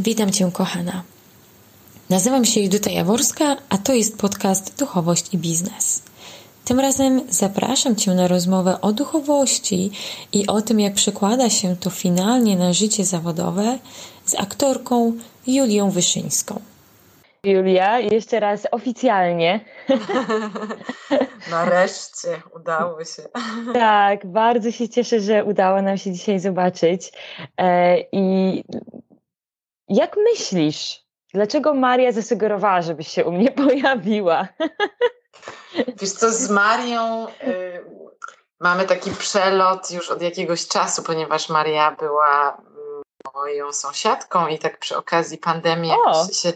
Witam Cię, kochana. Nazywam się Judyta Jaworska, a to jest podcast Duchowość i Biznes. Tym razem zapraszam Cię na rozmowę o duchowości i o tym, jak przekłada się to finalnie na życie zawodowe z aktorką Julią Wyszyńską. Julia, jeszcze raz oficjalnie. Nareszcie udało się. Tak, bardzo się cieszę, że udało nam się dzisiaj zobaczyć. E, I jak myślisz, dlaczego Maria zasugerowała, żebyś się u mnie pojawiła? Wiesz co, z Marią y, mamy taki przelot już od jakiegoś czasu, ponieważ Maria była moją sąsiadką i tak przy okazji pandemii o, się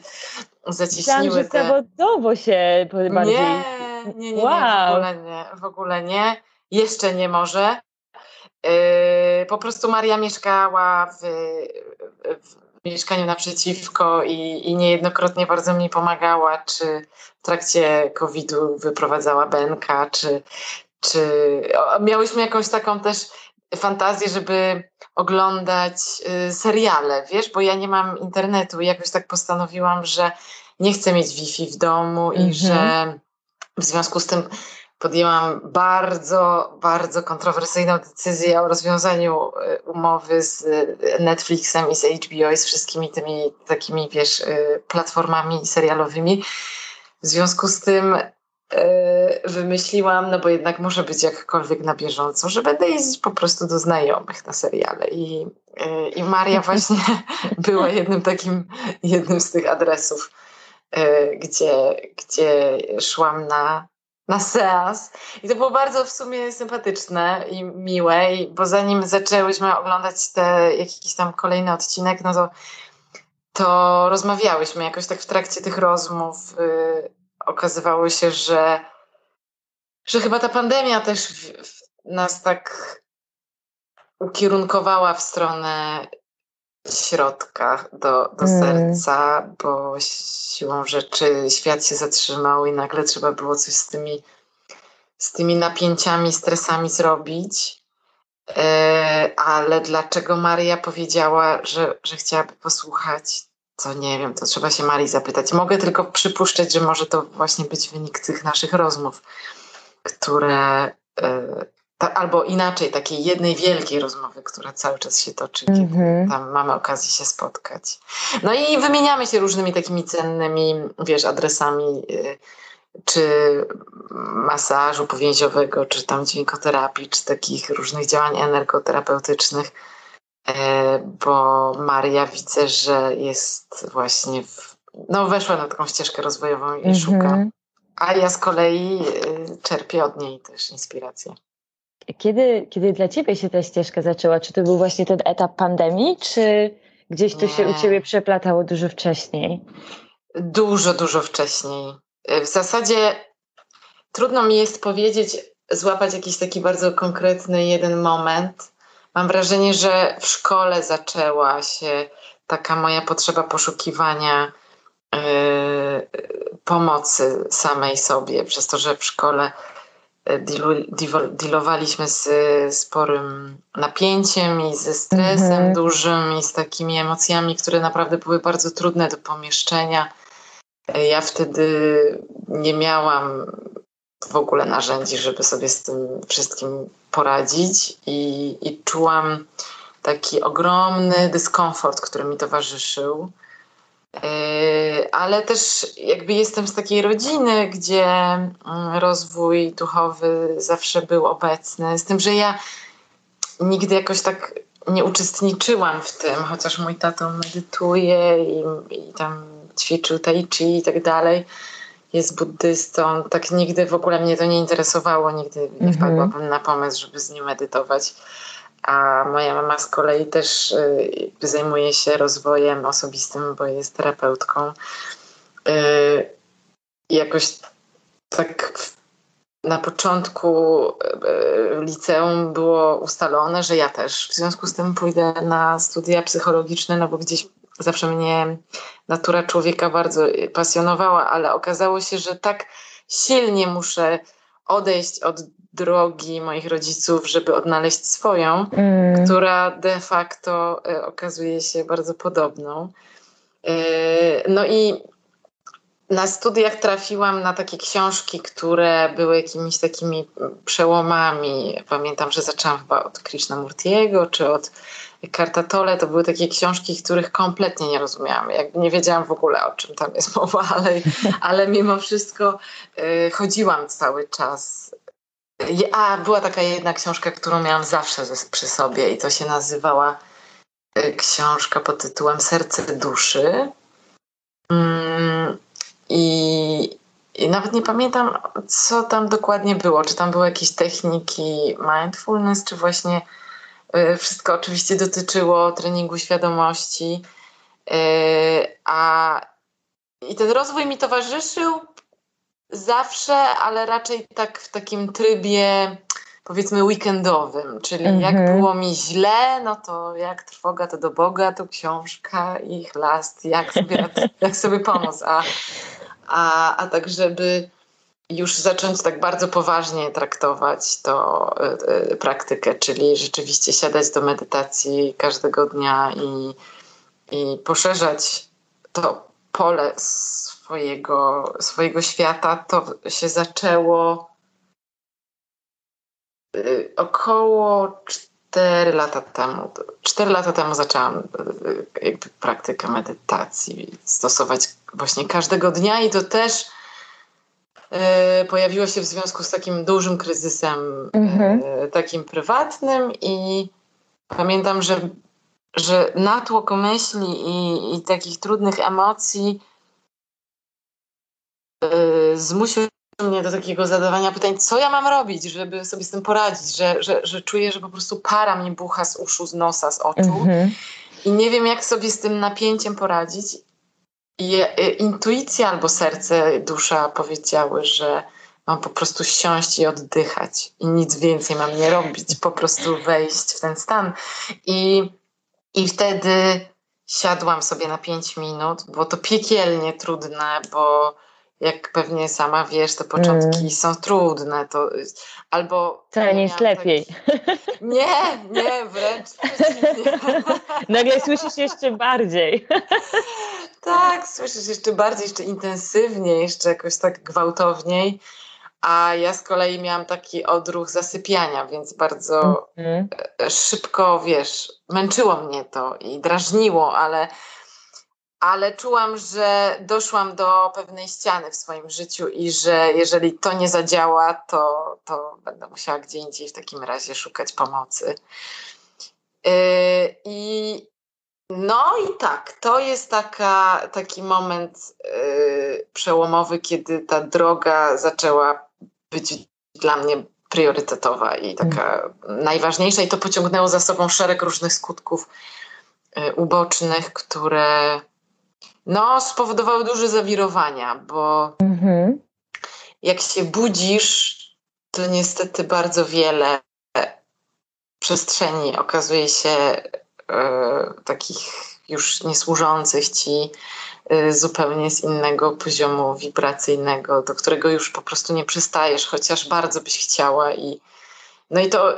zacieśniły Myślałam, że te... zawodowo się bardziej... Nie, nie, nie, wow. nie, w ogóle nie, w ogóle nie. Jeszcze nie może. Yy, po prostu Maria mieszkała w, w mieszkaniu naprzeciwko i, i niejednokrotnie bardzo mi pomagała, czy w trakcie COVID-u wyprowadzała Benka, czy, czy miałyśmy jakąś taką też fantazję, żeby oglądać y, seriale, wiesz, bo ja nie mam internetu i jakoś tak postanowiłam, że nie chcę mieć Wi-Fi w domu i mm -hmm. że w związku z tym podjęłam bardzo, bardzo kontrowersyjną decyzję o rozwiązaniu e, umowy z e, Netflixem i z HBO i z wszystkimi tymi takimi, wiesz, e, platformami serialowymi. W związku z tym wymyśliłam, no bo jednak muszę być jakkolwiek na bieżąco, że będę jeździć po prostu do znajomych na seriale. I, i Maria właśnie była jednym takim, jednym z tych adresów, gdzie, gdzie szłam na na seans. I to było bardzo w sumie sympatyczne i miłe, bo zanim zaczęłyśmy oglądać te jakiś tam kolejny odcinek, no to, to rozmawiałyśmy jakoś tak w trakcie tych rozmów. Yy, okazywało się, że, że chyba ta pandemia też w, w nas tak ukierunkowała w stronę środka do, do mm. serca, bo siłą rzeczy świat się zatrzymał i nagle trzeba było coś z tymi, z tymi napięciami, stresami zrobić. E, ale dlaczego Maria powiedziała, że, że chciałaby posłuchać? To nie wiem, to trzeba się Marii zapytać. Mogę tylko przypuszczać, że może to właśnie być wynik tych naszych rozmów, które e, ta, albo inaczej, takiej jednej wielkiej rozmowy, która cały czas się toczy, mm -hmm. kiedy tam mamy okazję się spotkać. No i wymieniamy się różnymi takimi cennymi, wiesz, adresami, y, czy masażu powięziowego, czy tam dźwiękoterapii, czy takich różnych działań energoterapeutycznych, y, bo Maria widzę, że jest właśnie, w, no weszła na taką ścieżkę rozwojową i mm -hmm. szuka. A ja z kolei y, czerpię od niej też inspirację. Kiedy, kiedy dla Ciebie się ta ścieżka zaczęła? Czy to był właśnie ten etap pandemii, czy gdzieś to Nie. się u Ciebie przeplatało dużo wcześniej? Dużo, dużo wcześniej. W zasadzie trudno mi jest powiedzieć, złapać jakiś taki bardzo konkretny jeden moment. Mam wrażenie, że w szkole zaczęła się taka moja potrzeba poszukiwania yy, pomocy samej sobie, przez to, że w szkole dealowaliśmy z sporym napięciem i ze stresem mhm. dużym i z takimi emocjami, które naprawdę były bardzo trudne do pomieszczenia. Ja wtedy nie miałam w ogóle narzędzi, żeby sobie z tym wszystkim poradzić i, i czułam taki ogromny dyskomfort, który mi towarzyszył. Yy, ale też jakby jestem z takiej rodziny, gdzie mm, rozwój duchowy zawsze był obecny. Z tym, że ja nigdy jakoś tak nie uczestniczyłam w tym, chociaż mój tato medytuje i, i tam ćwiczył tai chi i tak dalej. Jest buddystą. Tak nigdy w ogóle mnie to nie interesowało, nigdy nie mhm. wpadłabym na pomysł, żeby z nim medytować a moja mama z kolei też y, zajmuje się rozwojem osobistym, bo jest terapeutką. Y, jakoś tak na początku y, liceum było ustalone, że ja też w związku z tym pójdę na studia psychologiczne, no bo gdzieś zawsze mnie natura człowieka bardzo pasjonowała, ale okazało się, że tak silnie muszę odejść od drogi moich rodziców, żeby odnaleźć swoją, mm. która de facto y, okazuje się bardzo podobną. No i na studiach trafiłam na takie książki, które były jakimiś takimi przełomami. Pamiętam, że zaczęłam chyba od Krishnamurtiego czy od Kartatole. To były takie książki, których kompletnie nie rozumiałam. Jak nie wiedziałam w ogóle o czym tam jest mowa, ale, ale mimo wszystko y, chodziłam cały czas. A była taka jedna książka, którą miałam zawsze przy sobie i to się nazywała y, książka pod tytułem Serce duszy. Mm, i, I nawet nie pamiętam, co tam dokładnie było. Czy tam były jakieś techniki mindfulness, czy właśnie y, wszystko oczywiście dotyczyło treningu świadomości. Y, a i ten rozwój mi towarzyszył zawsze, ale raczej tak w takim trybie powiedzmy weekendowym, czyli mhm. jak było mi źle, no to jak trwoga to do Boga, to książka i chlast, jak sobie, jak sobie pomóc, a a, a tak, żeby już zacząć tak bardzo poważnie traktować to y, y, praktykę, czyli rzeczywiście siadać do medytacji każdego dnia i, i poszerzać to pole swojego, swojego świata, to się zaczęło y, około 4 lata temu. 4 lata temu zaczęłam jakby praktykę medytacji stosować właśnie każdego dnia i to też e, pojawiło się w związku z takim dużym kryzysem mhm. takim prywatnym i pamiętam, że, że natłok myśli i, i takich trudnych emocji zmusił mnie do takiego zadawania pytań, co ja mam robić, żeby sobie z tym poradzić, że, że, że czuję, że po prostu para mnie bucha z uszu, z nosa, z oczu mhm. i nie wiem, jak sobie z tym napięciem poradzić. I e, intuicja albo serce, dusza powiedziały, że mam po prostu siąść i oddychać i nic więcej mam nie robić, po prostu wejść w ten stan. I, i wtedy siadłam sobie na pięć minut, było to piekielnie trudne, bo jak pewnie sama wiesz, te początki mm. są trudne, to albo... Wcale nie jest lepiej. Nie, nie, wręcz przeciwnie. Nagle słyszysz jeszcze bardziej. Tak, słyszysz jeszcze bardziej, jeszcze intensywniej, jeszcze jakoś tak gwałtowniej. A ja z kolei miałam taki odruch zasypiania, więc bardzo mm. szybko, wiesz, męczyło mnie to i drażniło, ale, ale czułam, że doszłam do pewnej ściany w swoim życiu i że jeżeli to nie zadziała, to, to będę musiała gdzie indziej w takim razie szukać pomocy. Yy, I no i tak, to jest taka, taki moment yy, przełomowy, kiedy ta droga zaczęła być dla mnie priorytetowa i taka najważniejsza, i to pociągnęło za sobą szereg różnych skutków yy, ubocznych, które no, spowodowały duże zawirowania, bo mm-hmm. jak się budzisz, to niestety bardzo wiele przestrzeni okazuje się E, takich już niesłużących ci e, zupełnie z innego poziomu wibracyjnego, do którego już po prostu nie przystajesz, chociaż bardzo byś chciała i no i to,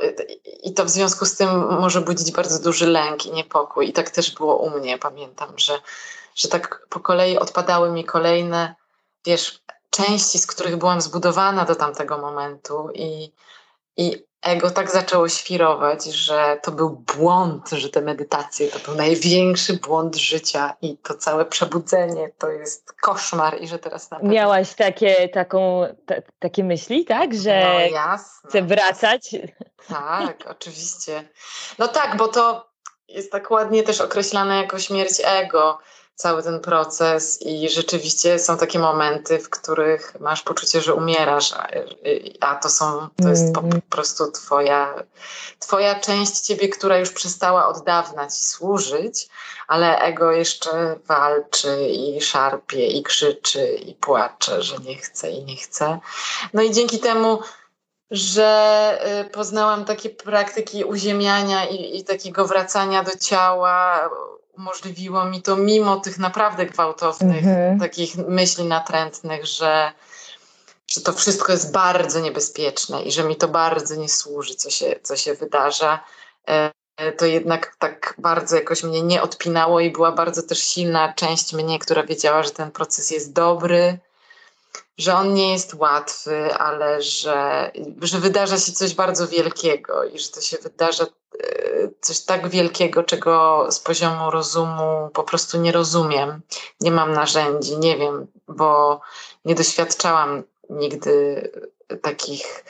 i to w związku z tym może budzić bardzo duży lęk i niepokój. I tak też było u mnie. Pamiętam, że, że tak po kolei odpadały mi kolejne, wiesz, części, z których byłam zbudowana do tamtego momentu i, i ego tak zaczęło świrować, że to był błąd, że te medytacje to był największy błąd życia i to całe przebudzenie to jest koszmar i że teraz. Miałaś takie, taką, takie myśli, tak? Że no, jasne. chcę wracać? Tak, oczywiście. No tak, bo to jest tak ładnie też określane jako śmierć ego cały ten proces i rzeczywiście są takie momenty, w których masz poczucie, że umierasz, a, a to są, to jest po mhm. prostu twoja, twoja część ciebie, która już przestała od dawna ci służyć, ale ego jeszcze walczy i szarpie i krzyczy i płacze, że nie chce i nie chce. No i dzięki temu że y, poznałam takie praktyki uziemiania i, i takiego wracania do ciała, umożliwiło mi to mimo tych naprawdę gwałtownych mhm. takich myśli natrętnych, że, że to wszystko jest bardzo niebezpieczne i że mi to bardzo nie służy, co się, co się wydarza. E, to jednak tak bardzo jakoś mnie nie odpinało i była bardzo też silna część mnie, która wiedziała, że ten proces jest dobry, że on nie jest łatwy, ale że, że wydarza się coś bardzo wielkiego i że to się wydarza e, coś tak wielkiego, czego z poziomu rozumu po prostu nie rozumiem. Nie mam narzędzi, nie wiem, bo nie doświadczałam nigdy takich,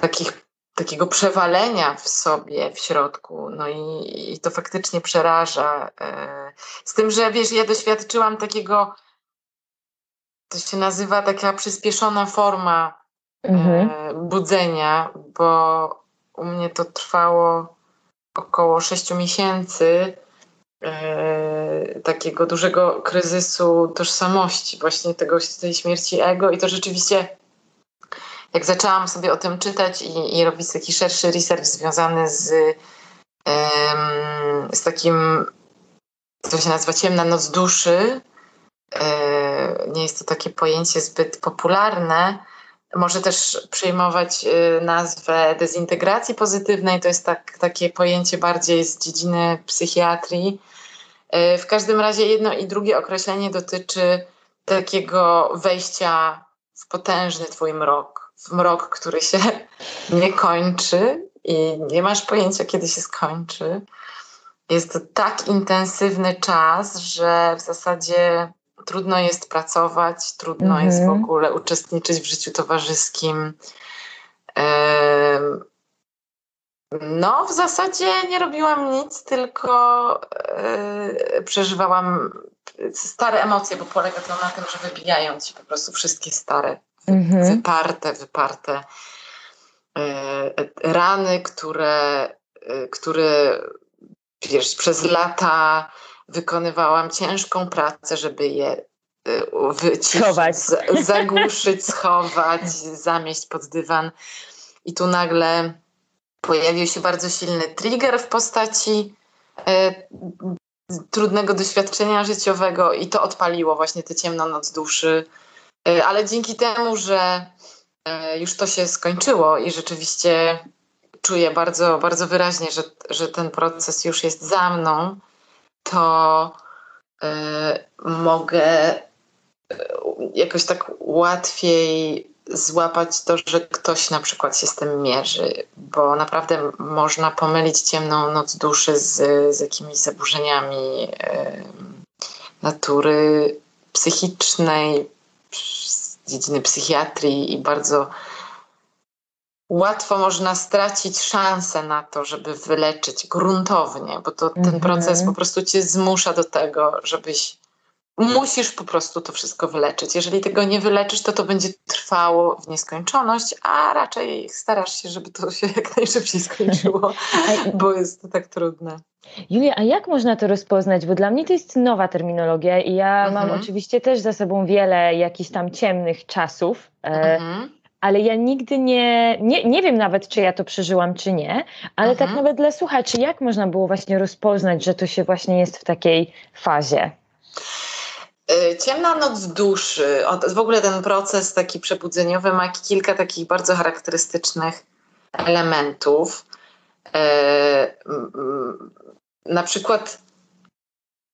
takich takiego przewalenia w sobie, w środku. No i, i, to faktycznie przeraża. E, z tym, że wiesz, ja doświadczyłam takiego to się nazywa taka przyspieszona forma mhm. e, budzenia, bo u mnie to trwało około sześciu miesięcy e, takiego dużego kryzysu tożsamości, właśnie tego, tej śmierci ego i to rzeczywiście jak zaczęłam sobie o tym czytać i, i robić taki szerszy research związany z, z takim, co się nazywa ciemna noc duszy, nie jest to takie pojęcie zbyt popularne. Może też przyjmować e, nazwę dezintegracji pozytywnej, to jest tak, takie pojęcie bardziej z dziedziny psychiatrii. E, w każdym razie jedno i drugie określenie dotyczy takiego wejścia w potężny twój mrok, w mrok, który się nie kończy i nie masz pojęcia, kiedy się skończy. Jest to tak intensywny czas, że w zasadzie trudno jest pracować, trudno mhm. jest w ogóle uczestniczyć w życiu towarzyskim. No, w zasadzie nie robiłam nic, tylko e, przeżywałam stare emocje, bo polega to na tym, że wybijają ci po prostu wszystkie stare, mhm. wyparte, wyparte e, rany, które, e, które wiesz, przez lata wykonywałam ciężką pracę, żeby je y, wyciszyć, zagłuszyć, schować, zamieść pod dywan. I tu nagle pojawił się bardzo silny trigger w postaci e, trudnego doświadczenia życiowego i to odpaliło właśnie tę ciemną noc duszy. E, ale dzięki temu, że e, już to się skończyło i rzeczywiście czuję bardzo, bardzo wyraźnie, że, że ten proces już jest za mną, to y, mogę y, jakoś tak łatwiej złapać to, że ktoś na przykład się z tym mierzy, bo naprawdę można pomylić ciemną noc duszy z, z jakimiś zaburzeniami y, natury psychicznej, z dziedziny psychiatrii i bardzo łatwo można stracić szansę na to, żeby wyleczyć gruntownie, bo to ten proces po mhm. prostu cię zmusza do tego, żebyś musisz po prostu to wszystko wyleczyć. Jeżeli tego nie wyleczysz, to to będzie trwało w nieskończoność, a raczej starasz się, żeby to się jak najszybciej skończyło, bo jest to tak trudne. Julia, a jak można to rozpoznać? Bo dla mnie to jest nowa terminologia i ja mhm. mam oczywiście też za sobą wiele jakichś tam ciemnych czasów. E, mhm ale ja nigdy nie, nie, nie wiem nawet, czy ja to przeżyłam, czy nie, ale tak mhm. tak nawet dla słuchaczy, jak można było właśnie rozpoznać, że to się właśnie jest w takiej fazie? Y, ciemna noc duszy, w ogóle ten proces taki przebudzeniowy ma kilka takich bardzo charakterystycznych elementów. Y, na przykład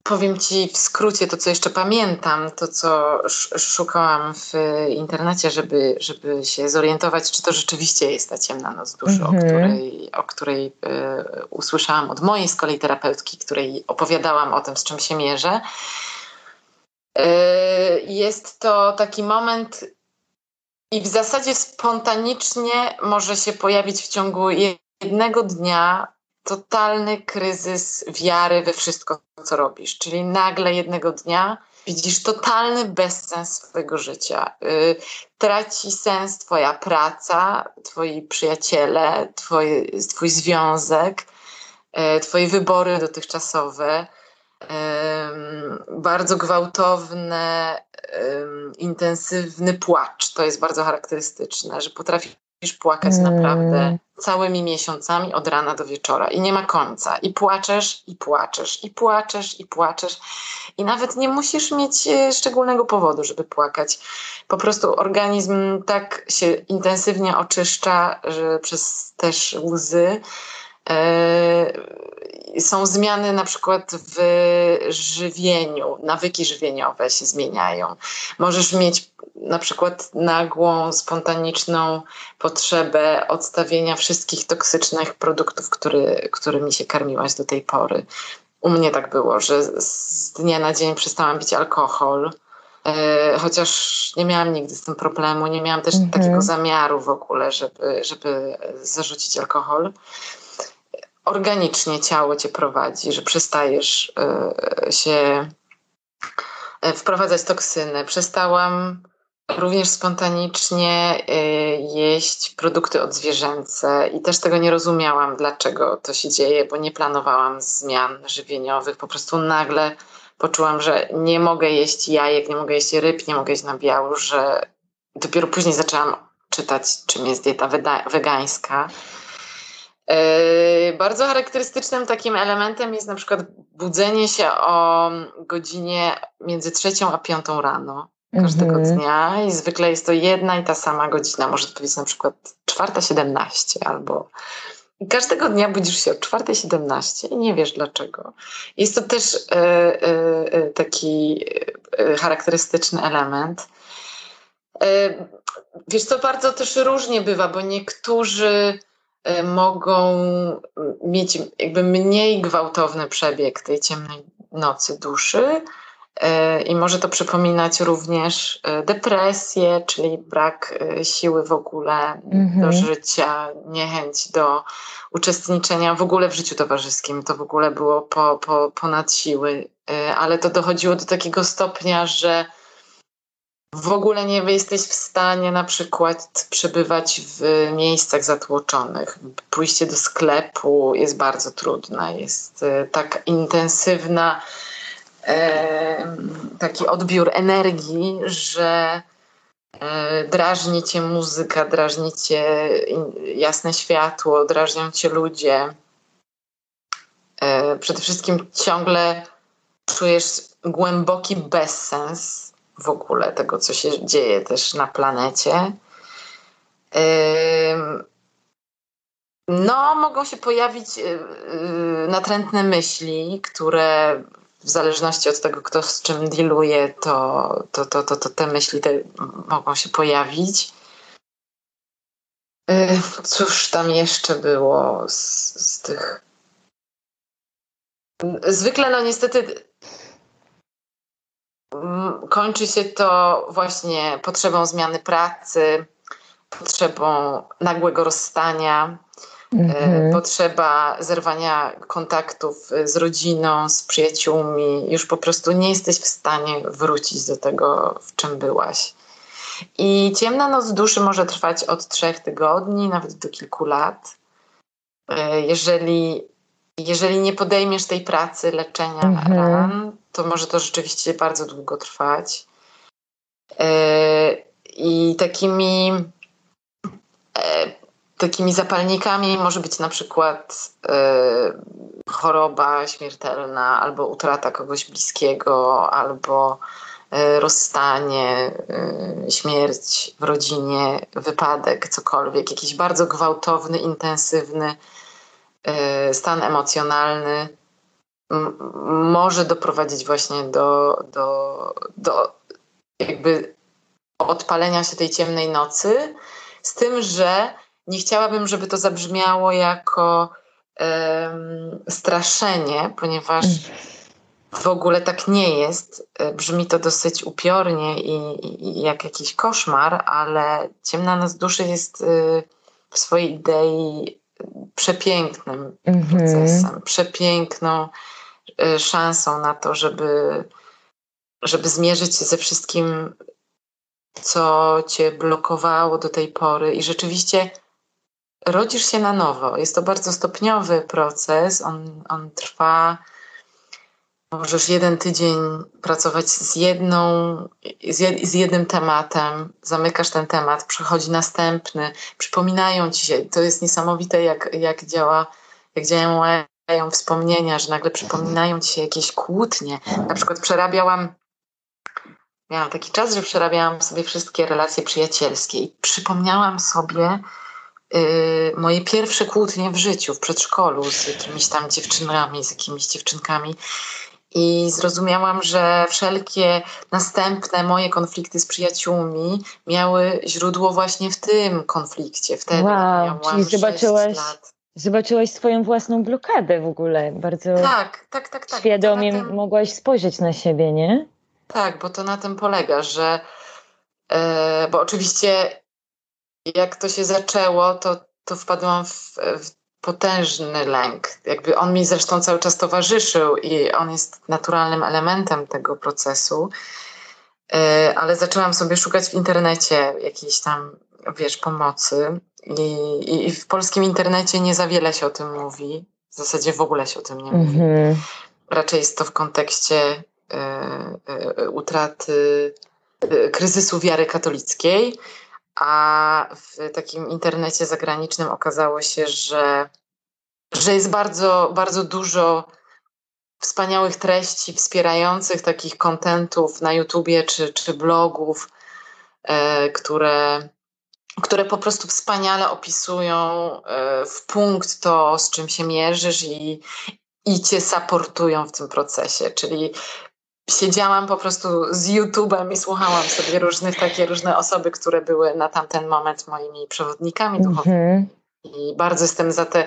Powiem Ci w skrócie to, co jeszcze pamiętam, to, co szukałam w internecie, żeby, żeby się zorientować, czy to rzeczywiście jest ta ciemna noc duszy, mm -hmm. o mhm. której, o której y, usłyszałam od mojej z kolei terapeutki, której opowiadałam o tym, z czym się mierzę. Y, jest to taki moment i w zasadzie spontanicznie może się pojawić w ciągu jednego dnia totalny kryzys wiary we wszystko, co robisz. Czyli nagle jednego dnia widzisz totalny bezsens swojego życia. Yy, traci sens Twoja praca, Twoi przyjaciele, Twój związek, yy, Twoje wybory dotychczasowe. Yy, bardzo gwałtowny, intensywny płacz. To jest bardzo charakterystyczne, że potrafi Musisz płakać mm. naprawdę całymi miesiącami od rana do wieczora i nie ma końca. I płaczesz, i płaczesz, i płaczesz, i płaczesz. I nawet nie musisz mieć e, szczególnego powodu, żeby płakać. Po prostu organizm tak się intensywnie oczyszcza, że przez też łzy, są zmiany na przykład w żywieniu, nawyki żywieniowe się zmieniają. Możesz mieć na przykład nagłą, spontaniczną potrzebę odstawienia wszystkich toksycznych produktów, który, którymi się karmiłaś do tej pory. U mnie tak było, że z dnia na dzień przestałam pić alkohol, e, chociaż nie miałam nigdy z tym problemu, nie miałam też mhm. takiego zamiaru w ogóle, żeby, żeby zarzucić alkohol organicznie ciało cię prowadzi, że przestajesz y, się e, wprowadzać toksyny. Przestałam również spontanicznie y, jeść produkty odzwierzęce i też tego nie rozumiałam, dlaczego to się dzieje, bo nie planowałam zmian żywieniowych. Po prostu nagle poczułam, że nie mogę jeść jajek, nie mogę jeść ryb, nie mogę jeść nabiału, że dopiero później zaczęłam czytać, czym jest dieta wegańska. Yy, bardzo charakterystycznym takim elementem jest na przykład budzenie się o godzinie między trzecią a piątą rano każdego mm -hmm. dnia i zwykle jest to jedna i ta sama godzina. Może to być na przykład czwarta siedemnaście albo i każdego dnia budzisz się o czwartej siedemnaście i nie wiesz dlaczego. Jest to też yy, yy, taki charakterystyczny element. Wiesz, to bardzo też różnie bywa, bo niektórzy E, mogą mieć jakby mniej gwałtowny przebieg tej ciemnej nocy duszy. E, I może to przypominać również e, depresję, czyli brak siły w ogóle mhm. do życia, niechęć do uczestniczenia w ogóle w życiu towarzyskim. To w ogóle było po, po, ponad siły, ale to dochodziło do takiego stopnia, że w ogóle nie jesteś w stanie na przykład przebywać w miejscach zatłoczonych. Pójście do sklepu jest bardzo trudne, jest e, tak intensywna e, taki odbiór energii, że e, drażni cię muzyka, drażni cię jasne światło, drażnią cię ludzie. Przede wszystkim ciągle czujesz głęboki bezsens w ogóle tego, co się dzieje też na planecie. No, mogą się pojawić y, y, natrętne myśli, które w zależności od tego, kto z czym dealuje, to, to, to, to, to te myśli te mogą się pojawić. Cóż tam jeszcze było z, z tych. Zwykle, no niestety, kończy się to właśnie potrzebą zmiany pracy, potrzebą nagłego rozstania, mhm. potrzeba zerwania kontaktów z rodziną, z przyjaciółmi. Już po prostu nie jesteś w stanie wrócić do tego, w czym byłaś. I ciemna noc duszy może trwać od trzech tygodni, nawet do kilku lat. E, jeżeli jeżeli nie podejmiesz tej pracy leczenia mhm. ran, to może to rzeczywiście bardzo długo trwać. E, I takimi, e, takimi zapalnikami może być na przykład e, choroba śmiertelna, albo utrata kogoś bliskiego, albo rozstanie, śmierć w rodzinie, wypadek, cokolwiek, jakiś bardzo gwałtowny, intensywny stan emocjonalny może doprowadzić właśnie do, do, do jakby odpalenia się tej ciemnej nocy, z tym, że nie chciałabym, żeby to zabrzmiało jako um, straszenie, ponieważ w ogóle tak nie jest. E, brzmi to dosyć upiornie i, i, jak jakiś koszmar, ale ciemna noc duszy jest y, w swojej idei przepięknym mm -hmm. procesem, przepiękną y, szansą na to, żeby, żeby zmierzyć się ze wszystkim, co cię blokowało do tej pory. I rzeczywiście rodzisz się na nowo. Jest to bardzo stopniowy proces, on, on trwa. Możesz jeden tydzień pracować z jedną, z jednym tematem, zamykasz ten temat, przychodzi następny, przypominają ci się. To jest niesamowite, jak, jak działa, jak działają wspomnienia, że nagle przypominają ci się jakieś kłótnie. Na przykład przerabiałam, miałam taki czas, że przerabiałam sobie wszystkie relacje przyjacielskie i przypomniałam sobie y, moje pierwsze kłótnie w życiu, w przedszkolu z jakimiś tam dziewczynami, z jakimiś dziewczynkami. I zrozumiałam, że wszelkie następne moje konflikty z przyjaciółmi miały źródło właśnie w tym konflikcie. Wtedy wow, czyli zobaczyłaś, zobaczyłaś swoją własną blokadę w ogóle. Bardzo tak, tak, tak, tak. świadomie tym, mogłaś spojrzeć na siebie, nie? Tak, bo to na tym polega, że e, bo oczywiście jak to się zaczęło, to, to wpadłam w, w potężny lęk. Jakby on mi zresztą cały czas towarzyszył i on jest naturalnym elementem tego procesu. E, ale zaczęłam sobie szukać w internecie jakiejś tam, wiesz, pomocy. I, i, w polskim internecie nie za wiele się o tym mówi. W zasadzie w ogóle się o tym nie mówi. -hmm. Raczej jest to w kontekście y, y, utraty, y, kryzysu wiary katolickiej a w takim internecie zagranicznym okazało się, że, że jest bardzo, bardzo dużo wspaniałych treści wspierających takich kontentów na YouTubie czy, czy blogów, które, które po prostu wspaniale opisują e, w punkt to, z czym się mierzysz i, i cię supportują w tym procesie. Czyli siedziałam po prostu z YouTube'em i słuchałam sobie różnych, takie różne osoby, które były na tamten moment moimi przewodnikami duchowymi. Mm -hmm. I bardzo jestem za te,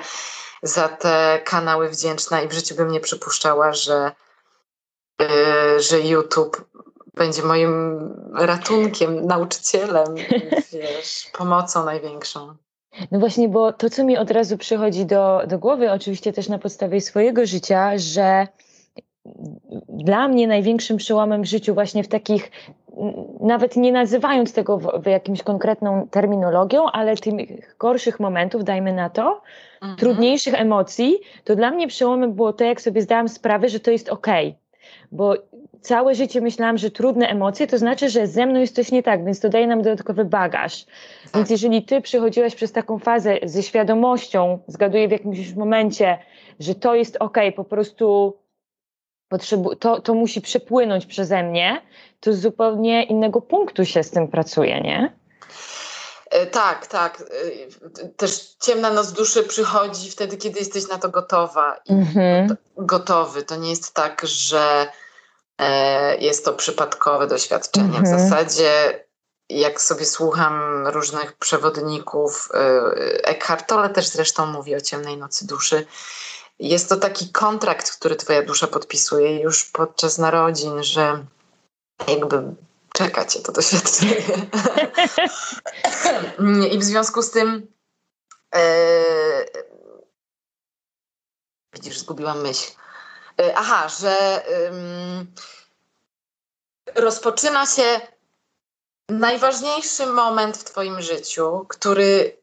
za te kanały wdzięczna i w życiu bym nie przypuszczała, że, yy, że YouTube będzie moim ratunkiem, nauczycielem, wiesz, pomocą największą. No właśnie, bo to, co mi od razu przychodzi do, do głowy, oczywiście też na podstawie swojego życia, że dla mnie największym przełomem w życiu, właśnie w takich, nawet nie nazywając tego w, w jakimś konkretną terminologią, ale tych gorszych momentów, dajmy na to, mhm. trudniejszych emocji, to dla mnie przełomem było to, jak sobie zdałam sprawę, że to jest ok. Bo całe życie myślałam, że trudne emocje to znaczy, że ze mną jest coś nie tak, więc to daje nam dodatkowy bagaż. Tak. Więc jeżeli ty przechodziłaś przez taką fazę ze świadomością, zgaduję w jakimś momencie, że to jest ok, po prostu potrzebu- to, to musi przepłynąć przeze mnie, to z zupełnie innego punktu się z tym pracuje, nie? E, tak, tak. E, też ciemna noc duszy przychodzi wtedy, kiedy jesteś na to gotowa. Mhm. Gotowy. To nie jest tak, że jest to przypadkowe doświadczenie. Mhm. W zasadzie, jak sobie słucham różnych przewodników, Eckhart Tolle też zresztą mówi o ciemnej nocy duszy, jest to taki kontrakt, który twoja dusza podpisuje już podczas narodzin, że jakby czeka cię to doświadczenie. I w związku z tym e, widzisz, zgubiłam myśl. E, aha, że rozpoczyna się najważniejszy moment w twoim życiu, który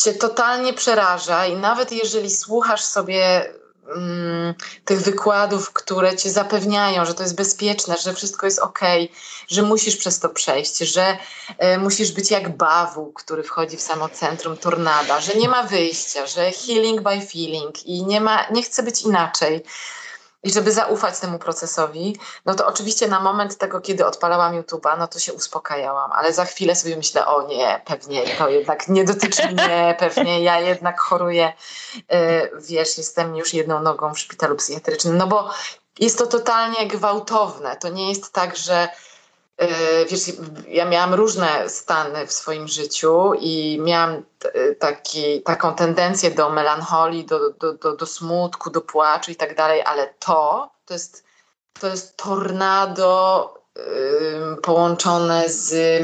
cię totalnie przeraża i nawet jeżeli słuchasz sobie mm, tych wykładów, które cię zapewniają, że to jest bezpieczne, że wszystko jest ok, że musisz przez to przejść, że y, musisz być jak bawu, który wchodzi w samo centrum tornada, że nie ma wyjścia, że healing by feeling i nie ma, nie chce być inaczej i żeby zaufać temu procesowi, no to oczywiście na moment tego, kiedy odpalałam YouTube'a, no to się uspokajałam, ale za chwilę sobie myślę, o nie, pewnie to jednak nie dotyczy mnie, pewnie ja jednak choruję, yy, wiesz, jestem już jedną nogą w szpitalu psychiatrycznym, no bo jest to totalnie gwałtowne. To nie jest tak, że wiesz, ja miałam różne stany w swoim życiu i miałam taki, taką tendencję do melancholii, do, do, do, do smutku, do płaczu i tak dalej, ale to, to jest, to jest tornado połączone z...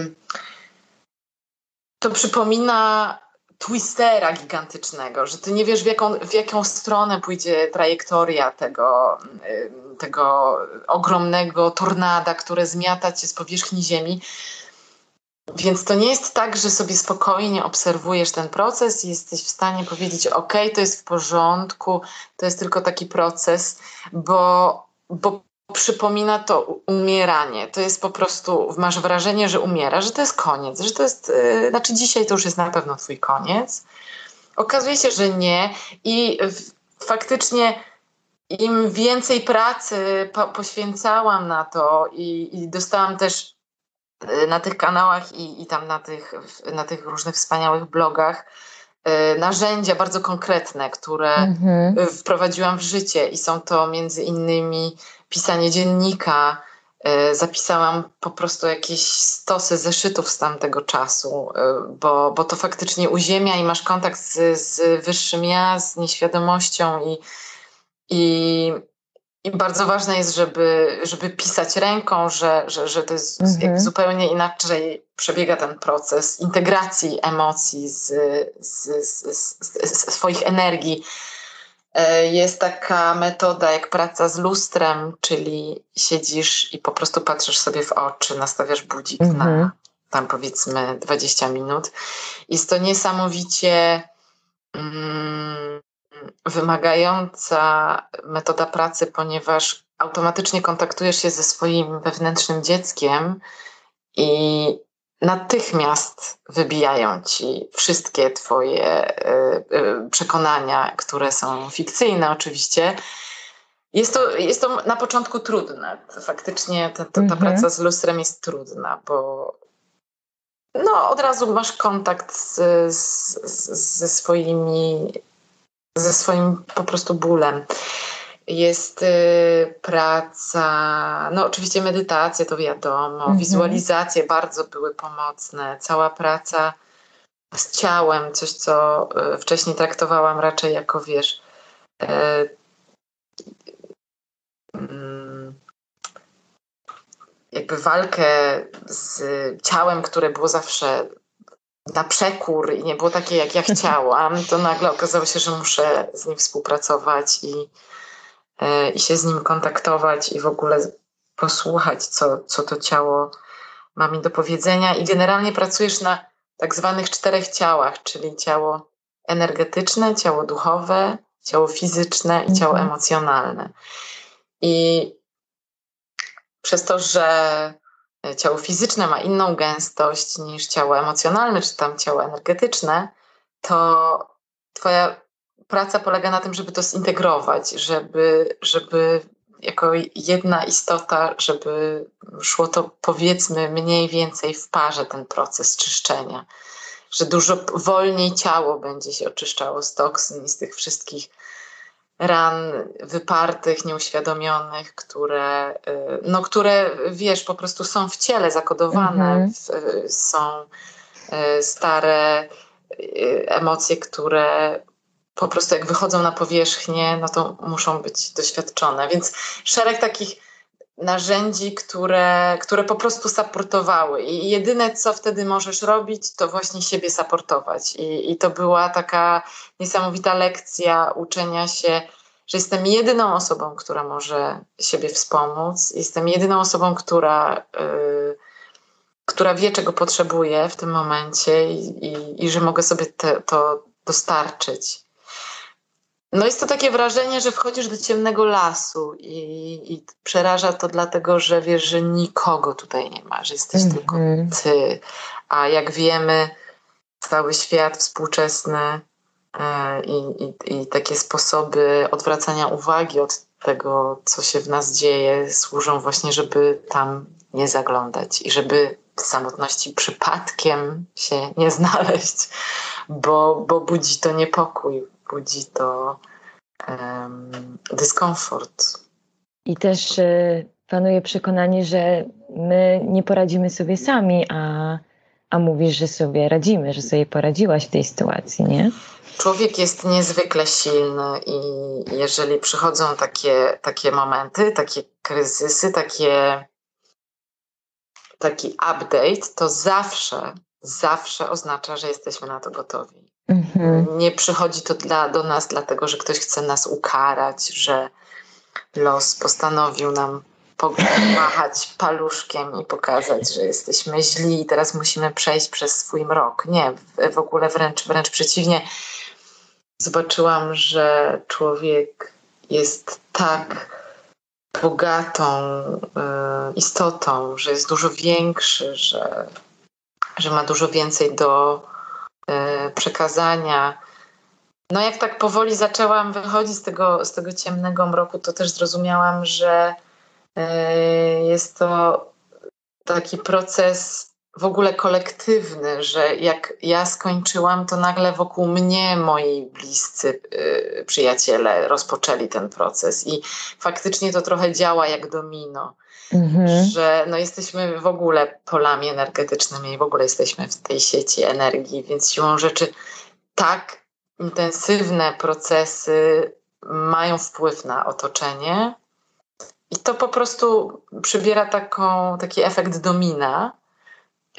To przypomina twistera gigantycznego, że ty nie wiesz w jaką, w jaką stronę pójdzie trajektoria tego, tego ogromnego tornada, które zmiata cię z powierzchni ziemi. Więc to nie jest tak, że sobie spokojnie obserwujesz ten proces i jesteś w stanie powiedzieć: OK, to jest w porządku, to jest tylko taki proces, bo, bo przypomina to umieranie. To jest po prostu, masz wrażenie, że umierasz, że to jest koniec, że to jest, yy, znaczy dzisiaj to już jest na pewno twój koniec. Okazuje się, że nie i faktycznie im więcej pracy po, poświęcałam na to i, i, dostałam też y, na tych kanałach i, i tam na tych, na tych różnych wspaniałych blogach e, narzędzia bardzo konkretne, które mhm. wprowadziłam w życie i są to między innymi pisanie dziennika, zapisałam po prostu jakieś stosy zeszytów z tamtego czasu, bo, bo to faktycznie uziemia i masz kontakt z, z wyższym ja, z nieświadomością i, i, i bardzo ważne jest, żeby, żeby pisać ręką, że, że, że to jest mhm. zupełnie inaczej przebiega ten proces integracji emocji z, z, z, z swoich energii E, jest taka metoda jak praca z lustrem, czyli siedzisz i po prostu patrzysz sobie w oczy, nastawiasz budzik na mhm. tam powiedzmy 20 minut. Jest to niesamowicie mm, wymagająca metoda pracy, ponieważ automatycznie kontaktujesz się ze swoim wewnętrznym dzieckiem i natychmiast wybijają ci wszystkie Twoje e, e, przekonania, które są fikcyjne, oczywiście. Jest to, jest to na początku trudne. Faktycznie ta, ta, ta mhm. praca z lustrem jest trudna, bo no, od razu masz kontakt z, z, ze swoimi, ze swoim po prostu bólem. Jest y, praca, no oczywiście medytacje to wiadomo, mhm. wizualizacje bardzo były pomocne, cała praca z ciałem, coś co y, wcześniej traktowałam raczej jako wiesz, y, mm, jakby walkę z ciałem, które było zawsze na przekór i nie było takie, jak ja chciałam, to nagle okazało się, że muszę z nim współpracować i E, i się z nim kontaktować i w ogóle posłuchać, co, co to ciało ma mi do powiedzenia. I generalnie pracujesz na tak zwanych czterech ciałach, czyli ciało energetyczne, ciało duchowe, ciało fizyczne i ciało mhm. emocjonalne. I przez to, że ciało fizyczne ma inną gęstość niż ciało emocjonalne, czy tam ciało energetyczne, to Twoja praca polega na tym, żeby to zintegrować, żeby, żeby jako jedna istota, żeby szło to powiedzmy mniej więcej w parze ten proces czyszczenia. Że dużo wolniej ciało będzie się oczyszczało z toksyn i z tych wszystkich ran wypartych, nieuświadomionych, które, y, no, które wiesz, po prostu są w ciele zakodowane, mhm. w, są y, stare y, emocje, które po prostu jak wychodzą na powierzchnię, no to muszą być doświadczone. Więc szereg takich narzędzi, które, które po prostu supportowały. I jedyne, co wtedy możesz robić, to właśnie siebie supportować. I, i to była taka niesamowita lekcja uczenia się, że jestem jedyną osobą, która może siebie wspomóc. Jestem jedyną osobą, która, yy, która wie, czego potrzebuje w tym momencie i, i, i że mogę sobie te, to dostarczyć. No jest to takie wrażenie, że wchodzisz do ciemnego lasu i, i przeraża to dlatego, że wiesz, że nikogo tutaj nie ma, że jesteś mm -hmm. tylko ty. A jak wiemy, cały świat współczesny e, i, i, i takie sposoby odwracania uwagi od tego, co się w nas dzieje, służą właśnie, żeby tam nie zaglądać i żeby w samotności przypadkiem się nie znaleźć, bo, bo budzi to niepokój, budzi to um, dyskomfort. I też y, panuje przekonanie, że my nie poradzimy sobie sami, a, a mówisz, że sobie radzimy, że sobie poradziłaś w tej sytuacji, nie? Człowiek jest niezwykle silny i jeżeli przychodzą takie, takie momenty, takie kryzysy, takie, taki update, to zawsze, zawsze oznacza, że jesteśmy na to gotowi. Mhm. Nie przychodzi to dla, do nas dlatego, że ktoś chce nas ukarać, że los postanowił nam pomachać paluszkiem i pokazać, że jesteśmy źli i teraz musimy przejść przez swój mrok. Nie, w ogóle wręcz, wręcz przeciwnie. Zobaczyłam, że człowiek jest tak bogatą y, istotą, że jest dużo większy, że, że ma dużo więcej do przekazania. No jak tak powoli zaczęłam wychodzić z tego, z tego ciemnego mroku, to też zrozumiałam, że e, jest to taki proces w ogóle kolektywny, że jak ja skończyłam, to nagle wokół mnie moi bliscy y, przyjaciele rozpoczęli ten proces i faktycznie to trochę działa jak domino. Mhm. Że no jesteśmy w ogóle polami energetycznymi i w ogóle jesteśmy w tej sieci energii, więc siłą rzeczy tak intensywne procesy mają wpływ na otoczenie i to po prostu przybiera taką, taki efekt domina.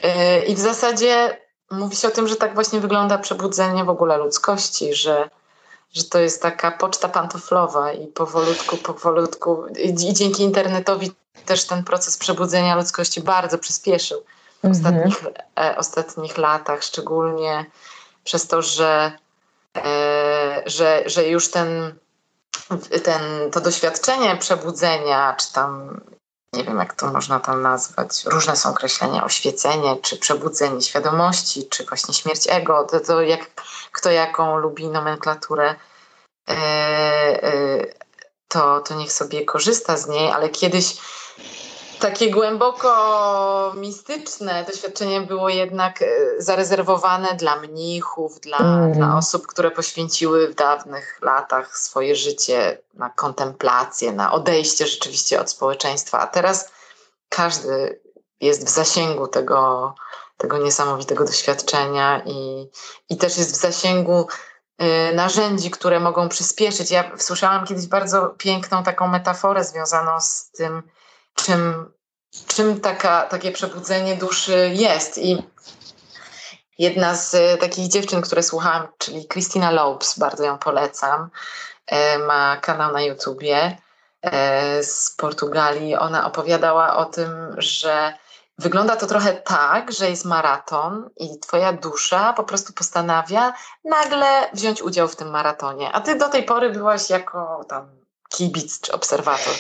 Yy, I w zasadzie mówi się o tym, że tak właśnie wygląda przebudzenie w ogóle ludzkości, że, że to jest taka poczta pantoflowa i powolutku, powolutku i dzięki internetowi też ten proces przebudzenia ludzkości bardzo przyspieszył w mhm. ostatnich, e, ostatnich latach, szczególnie przez to, że, e, że, że już ten, ten, to doświadczenie przebudzenia, czy tam nie wiem jak to można tam nazwać, różne są określenia, oświecenie, czy przebudzenie świadomości, czy właśnie śmierć ego, to, to jak kto jaką lubi nomenklaturę, e, e, to, to niech sobie korzysta z niej, ale kiedyś takie głęboko mistyczne doświadczenie było jednak e, zarezerwowane dla mnichów, dla, mm. dla osób, które poświęciły w dawnych latach swoje życie na kontemplację, na odejście rzeczywiście od społeczeństwa. A teraz każdy jest w zasięgu tego, tego niesamowitego doświadczenia i, i też jest w zasięgu y, narzędzi, które mogą przyspieszyć. Ja słyszałam kiedyś bardzo piękną taką metaforę związaną z tym, czym, czym taka, takie przebudzenie duszy jest. I jedna z e, takich dziewczyn, które słuchałam, czyli Christina Lopes, bardzo ją polecam, e, ma kanał na YouTubie e, z Portugalii. Ona opowiadała o tym, że Wygląda to trochę tak, że jest maraton i twoja dusza po prostu postanawia nagle wziąć udział w tym maratonie, a ty do tej pory byłaś jako tam kibic czy obserwator.